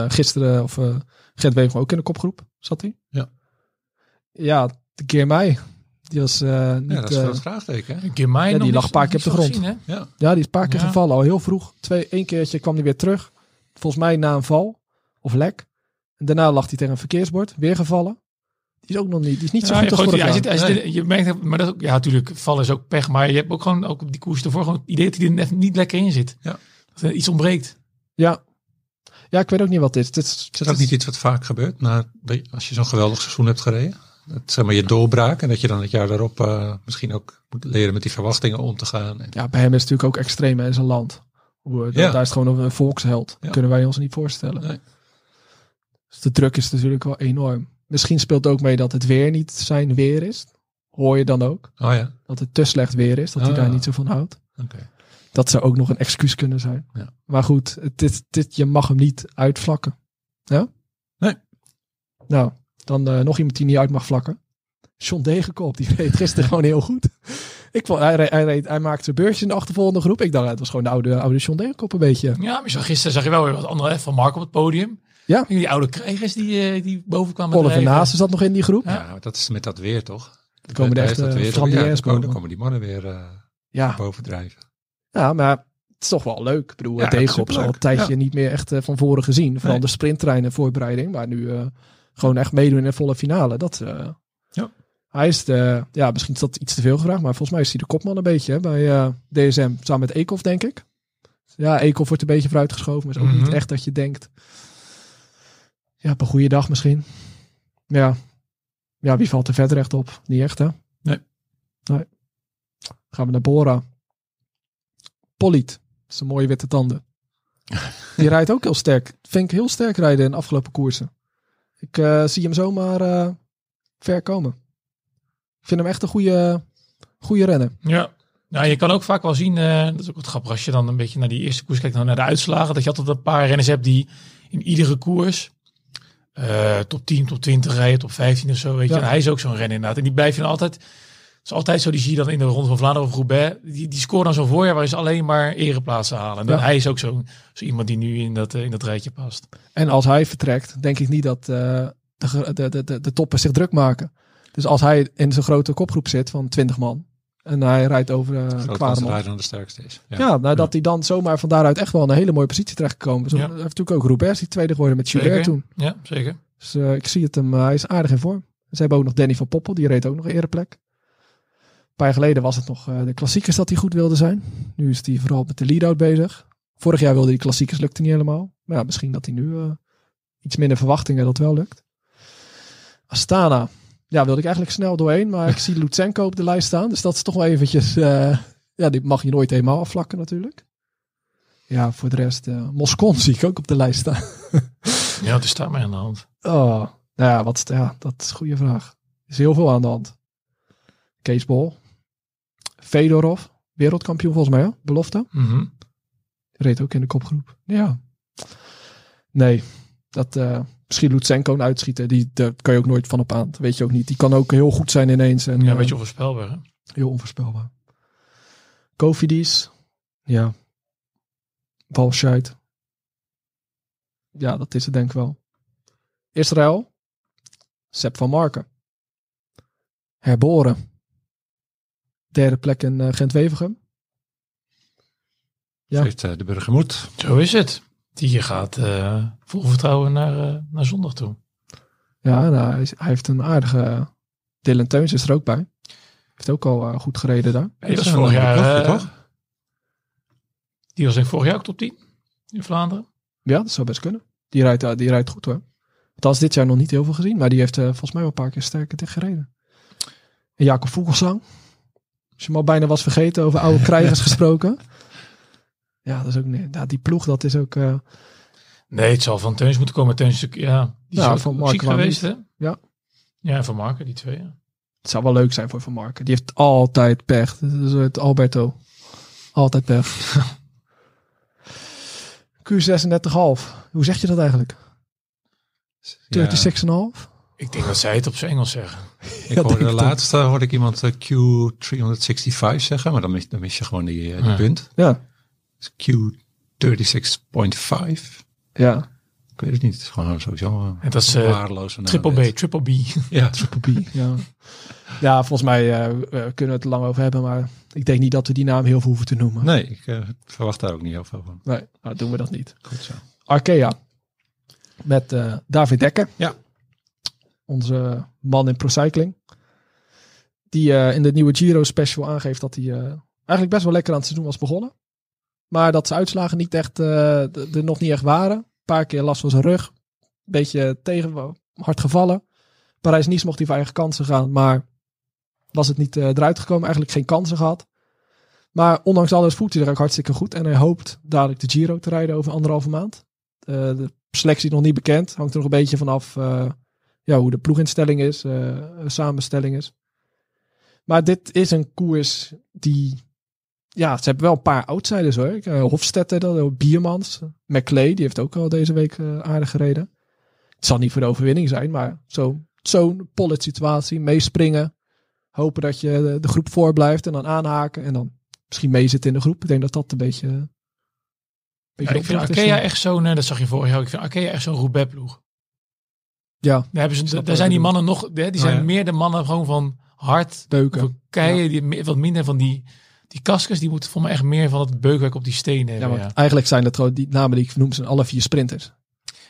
Gisteren, of Gert Wever ook in de kopgroep. Zat hij? Ja. Ja, de keer mij. Die was eh, niet... Ja, dat is eh, wel het vraagteken. mij Ja, die lag een paar keer op de grond. gezien? Ja. Ja, die is een paar keer Ja. gevallen, al heel vroeg. Twee, één keertje kwam hij weer terug. Volgens mij na een val of lek. En daarna lag hij tegen een verkeersbord, weer gevallen. Die is ook nog niet, die is niet zo Ja, goed je, als gooit- vorig hij jaar. zit, hij zit- je merkt, maar dat ook, ja, natuurlijk, vallen is ook pech. Maar je hebt ook gewoon ook op die koers ervoor gewoon het idee dat hij er net niet lekker in zit. Ja. Dat er iets ontbreekt. Ja. ja, ik weet ook niet wat dit is. Dit is, Is dat ook niet iets wat vaak gebeurt na, als je zo'n geweldig seizoen hebt gereden? Dat, zeg maar je doorbraak en dat je dan het jaar daarop eh, misschien ook moet leren met die verwachtingen om te gaan. En, Ja, bij hem is het natuurlijk ook extreem in zijn land. Hoe, eh, Ja. Daar is het gewoon een volksheld. Dat Ja. kunnen wij ons niet voorstellen. Nee. Dus de druk is natuurlijk wel enorm. Misschien speelt ook mee dat het weer niet zijn weer is. Hoor je dan ook. oh ja, Dat het te slecht weer is. Dat hij Ah. daar niet zo van houdt. oké. Dat zou ook nog een excuus kunnen zijn. Ja. Maar goed, het, dit, dit, je mag hem niet uitvlakken. Ja? Nee. Nou, dan eh, nog iemand die niet uit mag vlakken. John Degenkop, die reed gisteren gewoon heel goed. Ik vond, hij, reed, hij, reed, hij maakte zijn beursje in de achtervolgende groep. Ik dacht, het was gewoon de oude, oude John Degenkop een beetje. Ja, maar zag, gisteren zag je wel weer wat andere van Mark op het podium. Ja. Die oude krijgers die, eh, die boven kwamen Oliver drijven. Naasten zat nog in die groep. Ja. Dat is met dat weer toch? Er komen er echt dat eh, weer, ja, dan, komen, dan die mannen weer eh Ja, bovendrijven. ja, maar het is toch wel leuk. Ik bedoel, Ja, Degenkop is al een tijdje niet meer echt van voren gezien. Vooral Nee. de sprinttreinen voorbereiding. Maar nu eh, gewoon echt meedoen in de volle finale. Dat, eh, Ja. Hij is de, ja, misschien is dat iets te veel gevraagd. Maar volgens mij is hij de kopman een beetje hè, bij eh, DSM. Samen met Eekhoff, denk ik. Ja, Eekhoff wordt een beetje vooruitgeschoven. Maar is ook Mhm. niet echt dat je denkt... Ja, op een goede dag misschien. Ja. Ja, wie valt er verder echt op? Niet echt, hè? Nee. Nee. Gaan we naar Bora. Polliet. Dat is een mooie witte tanden. Die rijdt ook heel sterk. Vind ik heel sterk rijden in de afgelopen koersen. Ik eh, zie hem zomaar eh, ver komen. Ik vind hem echt een goede, goede renner. Ja. Nou, je kan ook vaak wel zien, eh, dat is ook wat grappig, als je dan een beetje naar die eerste koers kijkt, dan naar de uitslagen, dat je altijd een paar renners hebt die in iedere koers top 10, top 20 rijden, top 15 of zo, weet je. En hij is ook zo'n renner inderdaad. En die blijf je dan altijd, het is altijd zo, die zie je dan in de Ronde van Vlaanderen of Roubaix, die, die scoren dan zo'n voorjaar waarin ze alleen maar ereplaatsen halen. En dan, Ja. hij is ook zo, zo iemand die nu in dat, eh, in dat rijtje past. En als hij vertrekt, denk ik niet dat eh, de, de, de, de, de toppers zich druk maken. Dus als hij in zo'n grote kopgroep zit van 20 man. En hij rijdt over uh, dat Kwaremond. hij dan de sterkste is. Ja, nou, dat hij dan zomaar van daaruit echt wel in een hele mooie positie terechtgekomen is. Ja. Hij heeft natuurlijk ook Roubaix die tweede geworden met Gilbert toen. Ja, zeker. Dus eh, ik zie het hem, hij is aardig in vorm. Ze hebben ook nog Danny van Poppel, die reed ook nog een ereplek. Een paar jaar geleden was het nog eh, de klassiekers dat hij goed wilde zijn. Nu is hij vooral met de lead-out bezig. Vorig jaar wilde hij klassiekers, lukte niet helemaal. Maar ja, misschien dat hij nu eh, iets minder verwachtingen dat wel lukt. Astana. Ja, wilde ik eigenlijk snel doorheen, maar ik zie Lutsenko op de lijst staan. Dus dat is toch wel eventjes... eh, ja, die mag je nooit helemaal afvlakken natuurlijk. Ja, voor de rest... eh Moscon zie ik ook op de lijst staan. Ja, er staat mij aan de hand. Oh, nou ja, wat, ja, dat is een goede vraag. Er is heel veel aan de hand. Bol. Fedorov. Wereldkampioen volgens mij, hè? Belofte. Mhm. Reed ook in de kopgroep. Ja. Nee, dat... eh misschien Lutsenko een uitschieten. Die, daar kan je ook nooit van op aan. Dat weet je ook niet. Die kan ook heel goed zijn ineens. En, Ja, eh, weet je onvoorspelbaar, hè? Heel onvoorspelbaar. Kofidis. Ja. Walscheid. Ja, dat is het denk ik wel. Israël. Sepp van Marken. Herboren. Derde plek in eh, Gent-Wevergem. Ja. Heeft eh, de burgermoed. Zo is het. Die gaat eh, vol vertrouwen naar, eh, naar zondag toe. Ja, nou, hij, is- hij heeft een aardige... Dylan Teuns is er ook bij. Heeft ook al goed gereden daar. Die was is vorig jaar, toch? Die was in vorig jaar ook top 10 in Vlaanderen. Ja, dat zou best kunnen. Die rijdt, die rijdt goed hoor. Althans, dit jaar nog niet heel veel gezien. Maar die heeft eh, volgens mij wel een paar keer sterker tegen gereden. En Jacob Vogelsang. Als je hem al bijna was vergeten over oude krijgers gesproken. Ja, dat is ook niet. Ja, die ploeg, dat is ook. eh, Nee, het zal van Teuns moeten komen. Teuns is ja, die is Ja, ook van waarom geweest, hè? Ja. Ja, van Marken, die twee, ja. het zou wel leuk zijn voor Van Marken. Die heeft altijd pech. Dat is het Alberto. Altijd pech. Q36,5. Hoe zeg je dat eigenlijk? 36,5? Ik denk dat zij het op zijn Engels zeggen. Ik Ja, hoorde ik ook. laatst eh, hoorde ik iemand eh, Q365 zeggen, maar dan mis, dan mis je gewoon die, eh, die Ja. punt. Ja. Dus Q36.5. Ja. Ik weet het niet. Het is gewoon sowieso uh, En dat is, eh, waardeloos. Triple. B, Triple B. Ja. Triple B, ja. Ja, volgens mij kunnen we het er lang over hebben, maar ik denk niet dat we die naam heel veel hoeven te noemen. Nee, ik verwacht daar ook niet heel veel van. Nee, nou doen we dat niet. Goed zo. Arkea. Met eh, David Dekker. Ja. Onze man in Procycling. Die eh, in de nieuwe Giro special aangeeft dat hij eh, eigenlijk best wel lekker aan het seizoen was begonnen. Maar dat zijn uitslagen niet echt, eh, er nog niet echt waren. Een paar keer last van zijn rug. Beetje tegen, hard gevallen. Parijs-Nice mocht hij voor eigen kansen gaan. Maar was het niet eruit gekomen. Eigenlijk geen kansen gehad. Maar ondanks alles voelt hij er ook hartstikke goed. En hij hoopt dadelijk de Giro te rijden over anderhalve maand. Eh, de selectie nog niet bekend. Hangt er nog een beetje vanaf ja, hoe de ploeginstelling is. eh, samenstelling is. Maar dit is een koers die... Ja, ze hebben wel een paar outsiders hoor. Uh, Hofstetter, dat, Biermans. McClay, die heeft ook al deze week eh, aardig gereden. Het zal niet voor de overwinning zijn, maar zo- zo'n pollet situatie. Meespringen. Hopen dat je de, de groep voor blijft en dan aanhaken. En dan misschien meezitten in de groep. Ik denk dat dat een beetje... een beetje Ja, ik vind Arkea echt zo'n, eh, dat zag je vorig jaar, ik vind Arkea echt zo'n Roubaix-ploeg. Ja, Daar, hebben ze, Snap daar zijn die mannen nog, die zijn Oh, ja. meer de mannen gewoon van hard, beuken. van keien, die me- wat minder van die, die kaskers, die moeten voor mij echt meer van het beukwerk op die stenen Ja, hebben. Ja, eigenlijk zijn dat gewoon die namen die ik noem, zijn alle vier sprinters.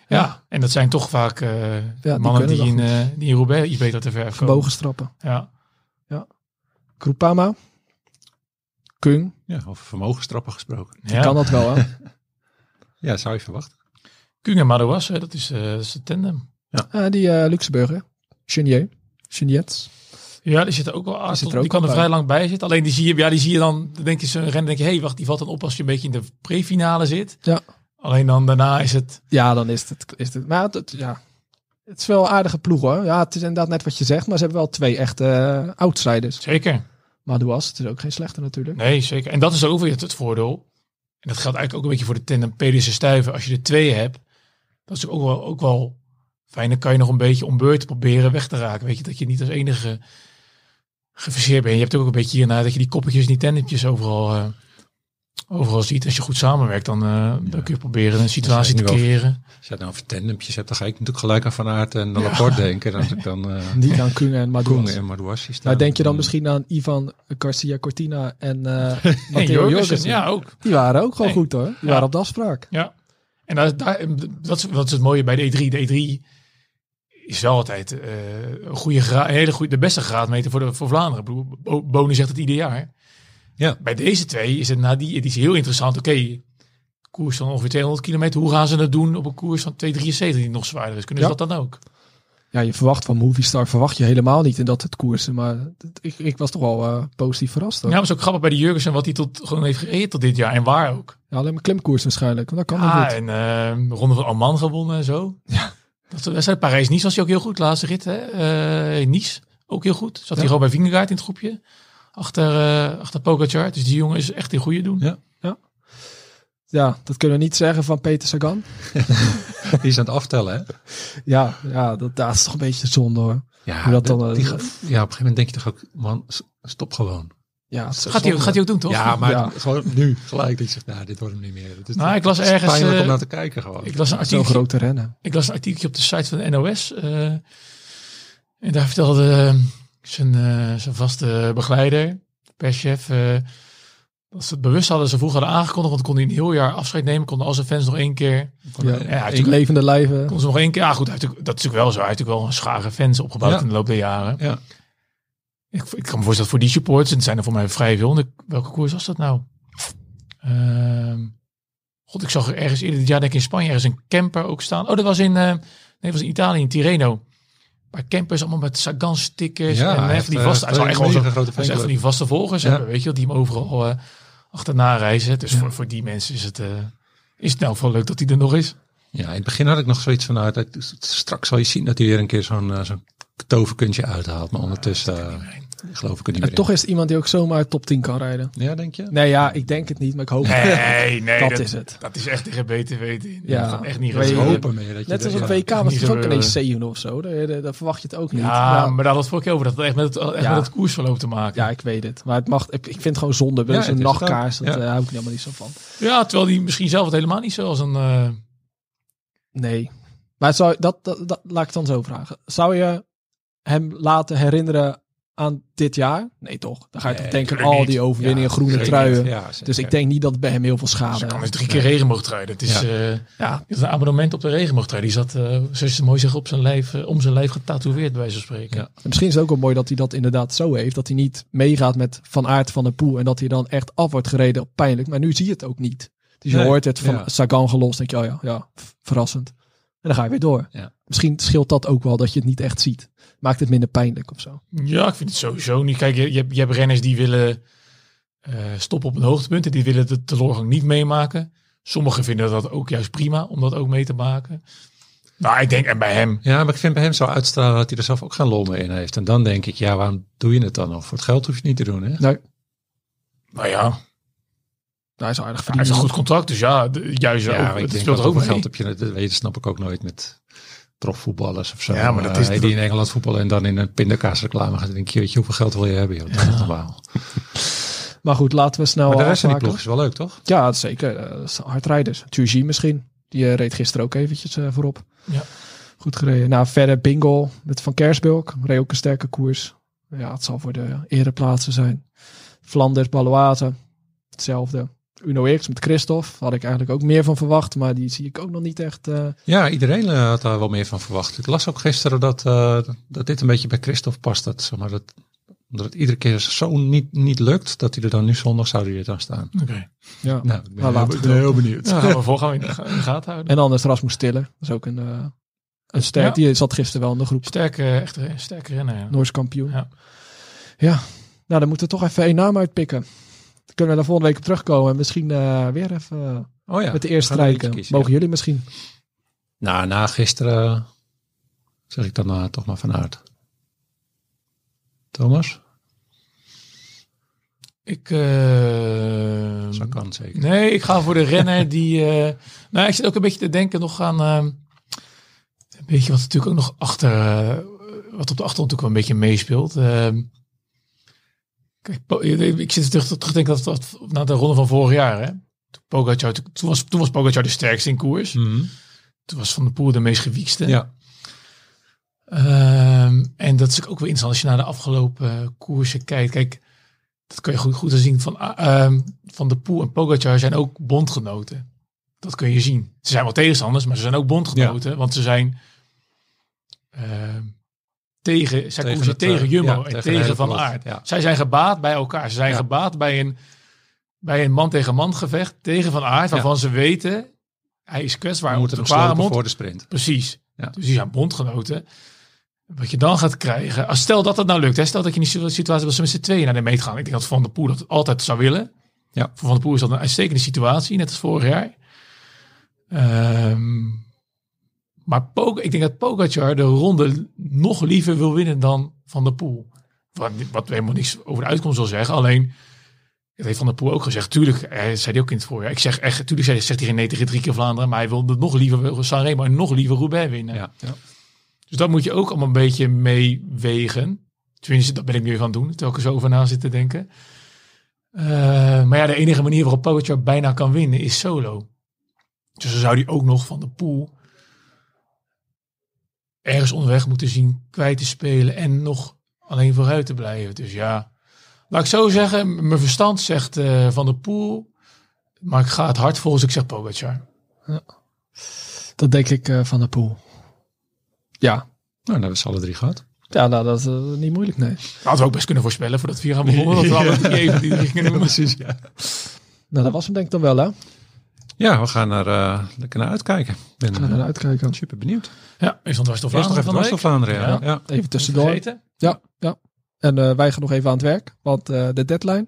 ja. en dat zijn toch vaak eh, die mannen die, in, eh, die in Roubaix iets beter te ver komen. Vermogen strappen. Ja. Groupama. Kung. Ja, over vermogenstrappen gesproken. Die Ja. kan dat wel, hè? Ja, zou je verwachten. Kung en Madouas, hè, dat is, eh dat is de tandem. Ah, die eh Luxemburger. Cheniets. Ja, die zit er ook wel aan. Die, kan er vrij lang bij zitten. Alleen die zie je, ja, die zie je dan, dan denk je zo'n rennen, denk je, hé, hey, wacht, die valt dan op als je een beetje in de pre-finale zit. Ja. Alleen dan daarna is het, Ja, dan is het. Is het maar het, ja. het is wel een aardige ploeg hoor. Ja, het is inderdaad net wat je zegt. Maar ze hebben wel twee echte eh, outsiders. zeker. Madouas, het is ook geen slechte natuurlijk. Nee, zeker. En dat is ook weer het, het voordeel. En dat geldt eigenlijk ook een beetje voor de tandem Pedersen Stuiven. Als je er twee hebt, dat is ook wel, ook wel fijn. Dan kan je nog een beetje om beurt proberen weg te raken. Weet je, dat je niet als enige geforceerd bent. Je hebt ook een beetje hierna dat je die koppetjes en die tandempjes overal, eh, overal ziet. Als je goed samenwerkt, dan, eh, dan kun je proberen een situatie te over- creëren. Als je het nou over tandempjes hebt, dan ga ik natuurlijk gelijk aan Van Aert en Laporte denken. En als ik dan uh, Niet aan Kung en Madouas. Koen en. Nou, denk je dan dan- misschien aan Ivan Garcia Cortina en eh Matteo Jorgensen, ja ook. Die waren ook gewoon Nee. goed hoor. Die Ja. waren op de afspraak. Ja. En daar, daar, dat, is, dat is het mooie bij de E3. De E3 is wel altijd eh, een, goede gra- een hele goede, de beste graadmeter voor, de, voor Vlaanderen. Bo- Boni zegt het ieder jaar. Ja. Bij deze twee is het na die editie heel interessant. Oké, koers van ongeveer 200 kilometer. Hoe gaan ze het doen op een koers van 273 die nog zwaarder is? Kunnen ze dat dan ook? Ja, je verwacht van Movistar verwacht je helemaal niet in dat het koersen. Maar ik, ik was toch wel eh, positief verrast. Hoor. Ja, maar het is ook grappig bij de Jurgensen wat hij tot, gewoon heeft gereden tot dit jaar. En waar ook. Ja, alleen maar klimkoers waarschijnlijk. Want dat kan Ja, en de Ronde van Alman gewonnen en zo. Ja. Dat, zei Parijs-Nice was hij ook heel goed, laatste rit. Hè? Eh, nice, ook heel goed. Zat Ja. hij gewoon bij Vingegaard in het groepje. Achter, eh achter Pogacar. Dus die jongen is echt in goede doen. Ja. Ja, dat kunnen we niet zeggen van Peter Sagan. Die is aan het aftellen, hè? Ja, ja dat, dat is toch een beetje zonde hoor. Ja, Hoe dat dan, die eh, ja, op een gegeven moment denk je toch ook, man, stop gewoon. Ja, Gaat hij, ook, zonde. gaat hij ook doen, toch? Ja, maar Ja. gewoon nu, gelijk. Dat je zegt, nou, dit wordt hem niet meer. Het is Nou, ik las het is ergens, pijnlijk om eh, naar te kijken gewoon. Ik las een artikel, grote rennen. ik las een artikeltje op de site van de NOS. eh, en daar vertelde eh, zijn, eh, zijn vaste begeleider, perschef, eh dat ze het bewust hadden. Ze vroeg hadden aangekondigd, want kon hij een heel jaar afscheid nemen. Konden al zijn fans nog één keer. Ja, Ja, in natuurlijk- levende lijven. Kon ze nog één keer. Ja, goed, hij heeft dat is natuurlijk wel zo. Hij heeft natuurlijk wel een schare fans opgebouwd Ja. in de loop der jaren. Ja. Ik, ik kan me voorstellen voor die supporters, en het zijn er voor mij vrij veel. De- welke koers was dat nou? Ehm, God, ik zag er ergens eerder dit jaar, denk ik in Spanje, ergens een camper ook staan. Oh, dat was in, eh, nee, dat was in Italië, in Tirreno. Maar campers allemaal met Sagan stickers. Ja, en eh, van die eh, vaste, hij zal echt wel een zo, mega grote hij echt van die vaste volgers Ja. hebben, weet je wel, die hem overal eh, achterna reizen. Dus voor, voor die mensen is het, eh, is het nou wel leuk dat hij er nog is. Ja, in het begin had ik nog zoiets van, nou, dat, straks zal je zien dat hij weer een keer zo'n eh, zo'n toverkuntje uithaalt. Maar ondertussen, eh, geloof ik er niet En meer toch is het iemand die ook zomaar top 10 kan rijden. Ja, denk je? Nee, ja, ik denk het niet, maar ik hoop het. Nee, nee, Dat dat, is het. Dat is echt tegen beter weten. in. Ja, dat echt niet gebeuren. Hopen meer dat je Net als dat- op. WK was het ook ineens zevende of zo. Daar, daar, daar verwacht je het ook niet. Ja, ja, maar daar had het vorige keer over. Dat had echt met het, echt Ja. met het koersverloop te maken. ja, ik weet het. Maar het mag, ik, ik vind het gewoon zonde. Ja, het Zo'n het nachtkaars, dat Ja. eh, hou ik helemaal niet zo van. Ja, terwijl die misschien zelf het helemaal niet zo als een... eh, Nee. Maar zou, dat, dat, dat, laat ik het dan zo vragen. Zou je hem laten herinneren aan dit jaar? Nee, toch? Dan ga je Nee, toch denken al niet. die overwinningen, Ja, groene truien. Ja, dus ik denk niet dat het bij hem heel veel schade Ze kan dus heeft. drie keer regenboogtrui. Dat is, Ja. eh, Ja, een abonnement op de regenboogtrui. Die zat, eh zoals je mooi zegt, op zijn lijf, eh, om zijn lijf getatoeëerd, bij wijze van spreken. En misschien is het ook wel mooi dat hij dat inderdaad zo heeft. Dat hij niet meegaat met Van Aert van de Poel. En dat hij dan echt af wordt gereden pijnlijk. Maar nu zie je het ook niet. Dus je Nee, hoort het van. Sagan gelost. denk je, oh ja, ja, verrassend. En dan ga je weer door. Ja. Misschien scheelt dat ook wel dat je het niet echt ziet. Maakt het minder pijnlijk of zo. Ja, ik vind het sowieso niet. Kijk, je, je, hebt, je hebt renners die willen eh, stoppen op een hoogtepunt. En die willen de teleurgang niet meemaken. Sommigen vinden dat ook juist prima om dat ook mee te maken. Nou, ik denk, en bij hem, Ja, maar ik vind bij hem zo uitstralen dat hij er zelf ook geen lol meer in heeft. En dan denk ik, ja, waarom doe je het dan nog? Voor het geld hoef je het niet te doen, hè? Nee, nou ja, hij is aardig hij heeft een goed contract. Dus ja, juist Ja, ook, maar ik het speelt ook geld heb je, dat weet, snap ik ook nooit met profvoetballers of zo. Ja, maar dat is- Eh, die in Engeland voetballen en dan in een pindakaasreclame gaan. Dan denk je, weet je, hoeveel geld wil je hebben? Joh? Dat is normaal. Maar goed, laten we snel Maar de rest van die ploeg is wel leuk, toch? Ja, is zeker. Eh, dat is hardrijders. Turgi misschien. Die eh, reed gisteren ook eventjes eh, voorop. Ja. Goed gereden. Nou, verder Bingo met Van Kersbulk. Reed ook een sterke koers. Ja, het zal voor de ereplaatsen zijn. Flanders, Baloise. Hetzelfde. Uno X met Christophe. Had ik eigenlijk ook meer van verwacht. Maar die zie ik ook nog niet echt. eh, Ja, iedereen eh, had daar wel meer van verwacht. Ik las ook gisteren dat, eh, dat dit een beetje bij Christophe past. Dat, zeg maar, dat, omdat het iedere keer zo niet, niet lukt, dat hij er dan nu zondag zou hij er dan staan. Oké. ja. Nou, ik ben Nou, laten we heel, benieuwd. Ja, gaan we voor gaan we in de, in de gaten houden. En anders Rasmus Stiller. Dat is ook een, een sterk. Ja. Die zat gisteren wel in de groep. Sterke, echt een sterke renner. Ja. Noors kampioen. Ja. Ja. Nou, dan moeten we toch even één naam uitpikken. Kunnen we daar volgende week op terugkomen. En misschien eh, weer even eh, Oh ja, met de eerste gaan we rijken. eentje kiezen, Mogen ja. jullie misschien? Nou, na gisteren zeg ik dan eh, toch maar van aard. Thomas? Ik, eh, Dat kan zeker. nee, ik ga voor de renner die... eh, nou, ik zit ook een beetje te denken nog aan... ehm, een beetje wat natuurlijk ook nog achter... eh, wat op de achtergrond ook wel een beetje meespeelt. Kijk, ik zit terug terug te denken dat, dat na de ronde van vorig jaar, hè. Toen, Pogacar, toen, was, toen was Pogacar de sterkste in koers. Mhm. Toen was Van der Poel de meest gewiekste. Ja, Ehm, en dat is ook wel interessant als je naar de afgelopen eh, koersen kijkt. Kijk, dat kun je goed, goed zien. Van, ah, ehm, van de Poel en Pogacar zijn ook bondgenoten. Dat kun je zien. Ze zijn wel tegenstanders, maar ze zijn ook bondgenoten. Want ze zijn ehm, tegen, zij Tegen het, tegen eh, Jumbo ja, en tegen Van Aert. ja. Zij zijn gebaat bij elkaar. Ze zijn Ja. gebaat bij een, bij een man tegen man gevecht tegen Van Aert. Waarvan ze weten, hij is kwetsbaar hem slopen Kwaremond. voor de sprint. Precies. Ja. Dus die zijn bondgenoten. Wat je dan gaat krijgen, als stel dat het nou lukt, hè, stel dat je in die situatie was met z'n tweeën naar de meet gaan. Ik denk dat Van der Poel dat altijd zou willen. Ja. Voor Van der Poel is dat een uitstekende situatie, net als vorig jaar. Ehm, maar Pog- ik denk dat Pogacar de ronde nog liever wil winnen dan Van der Poel. Wat, wat helemaal niks over de uitkomst wil zeggen. Alleen, dat heeft Van der Poel ook gezegd. Tuurlijk, hij zei hij ook in het voorjaar. Ik zeg echt, tuurlijk zei- zegt hij geen nee tegen drie keer Vlaanderen. Maar hij wilde nog liever Sanremo en nog liever Roubaix winnen. Ja. Ja. Dus dat moet je ook allemaal een beetje meewegen. Tenminste, dat ben ik nu van doen, terwijl ik er zo over na zit te denken. Eh, maar ja, de enige manier waarop Pogacar bijna kan winnen is solo. Dus dan zou hij ook nog van de pool ergens onderweg moeten zien kwijt te spelen en nog alleen vooruit te blijven. Dus ja, laat ik zo zeggen, mijn verstand zegt eh, van de pool, maar ik ga het hard volgens ik zeg Pogacar. Dat denk ik eh, van de pool. Ja. Nou, dan hebben ze alle drie gehad. Ja, nou, dat is eh, niet moeilijk, nee. Hadden we ook best kunnen voorspellen voordat we hier gaan begonnen. Dat we alle drie even die drie gingen noemen. Precies, ja. Nou, dat was hem denk ik dan wel, hè? Ja, we gaan er eh, lekker naar uitkijken. Ben Gaan we eh, naar uitkijken. super benieuwd. Ja, is dan dwars door Eerst nog Vlaanderen even van de dwars door week. Vlaanderen. Ja. Ja. Ja. Even tussendoor. Ja, ja. En eh, wij gaan nog even aan het werk. Want eh, de deadline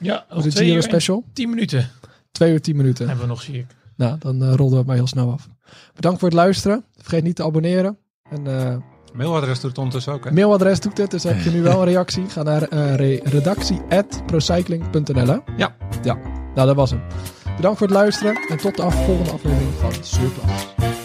Ja, nog de twee uur special. tien minuten Twee uur, tien minuten. hebben we nog, zie ik. Nou, dan eh, rollen we het maar heel snel af. Bedankt voor het luisteren. Vergeet niet te abonneren. En eh, Mailadres doet het ondertussen ook. Hè? mailadres doet het, dus heb je nu wel een reactie. Ga naar eh re- redactie.procycling.nl? Ja. Ja, nou dat was hem. Bedankt voor het luisteren en tot de volgende aflevering van Surplus.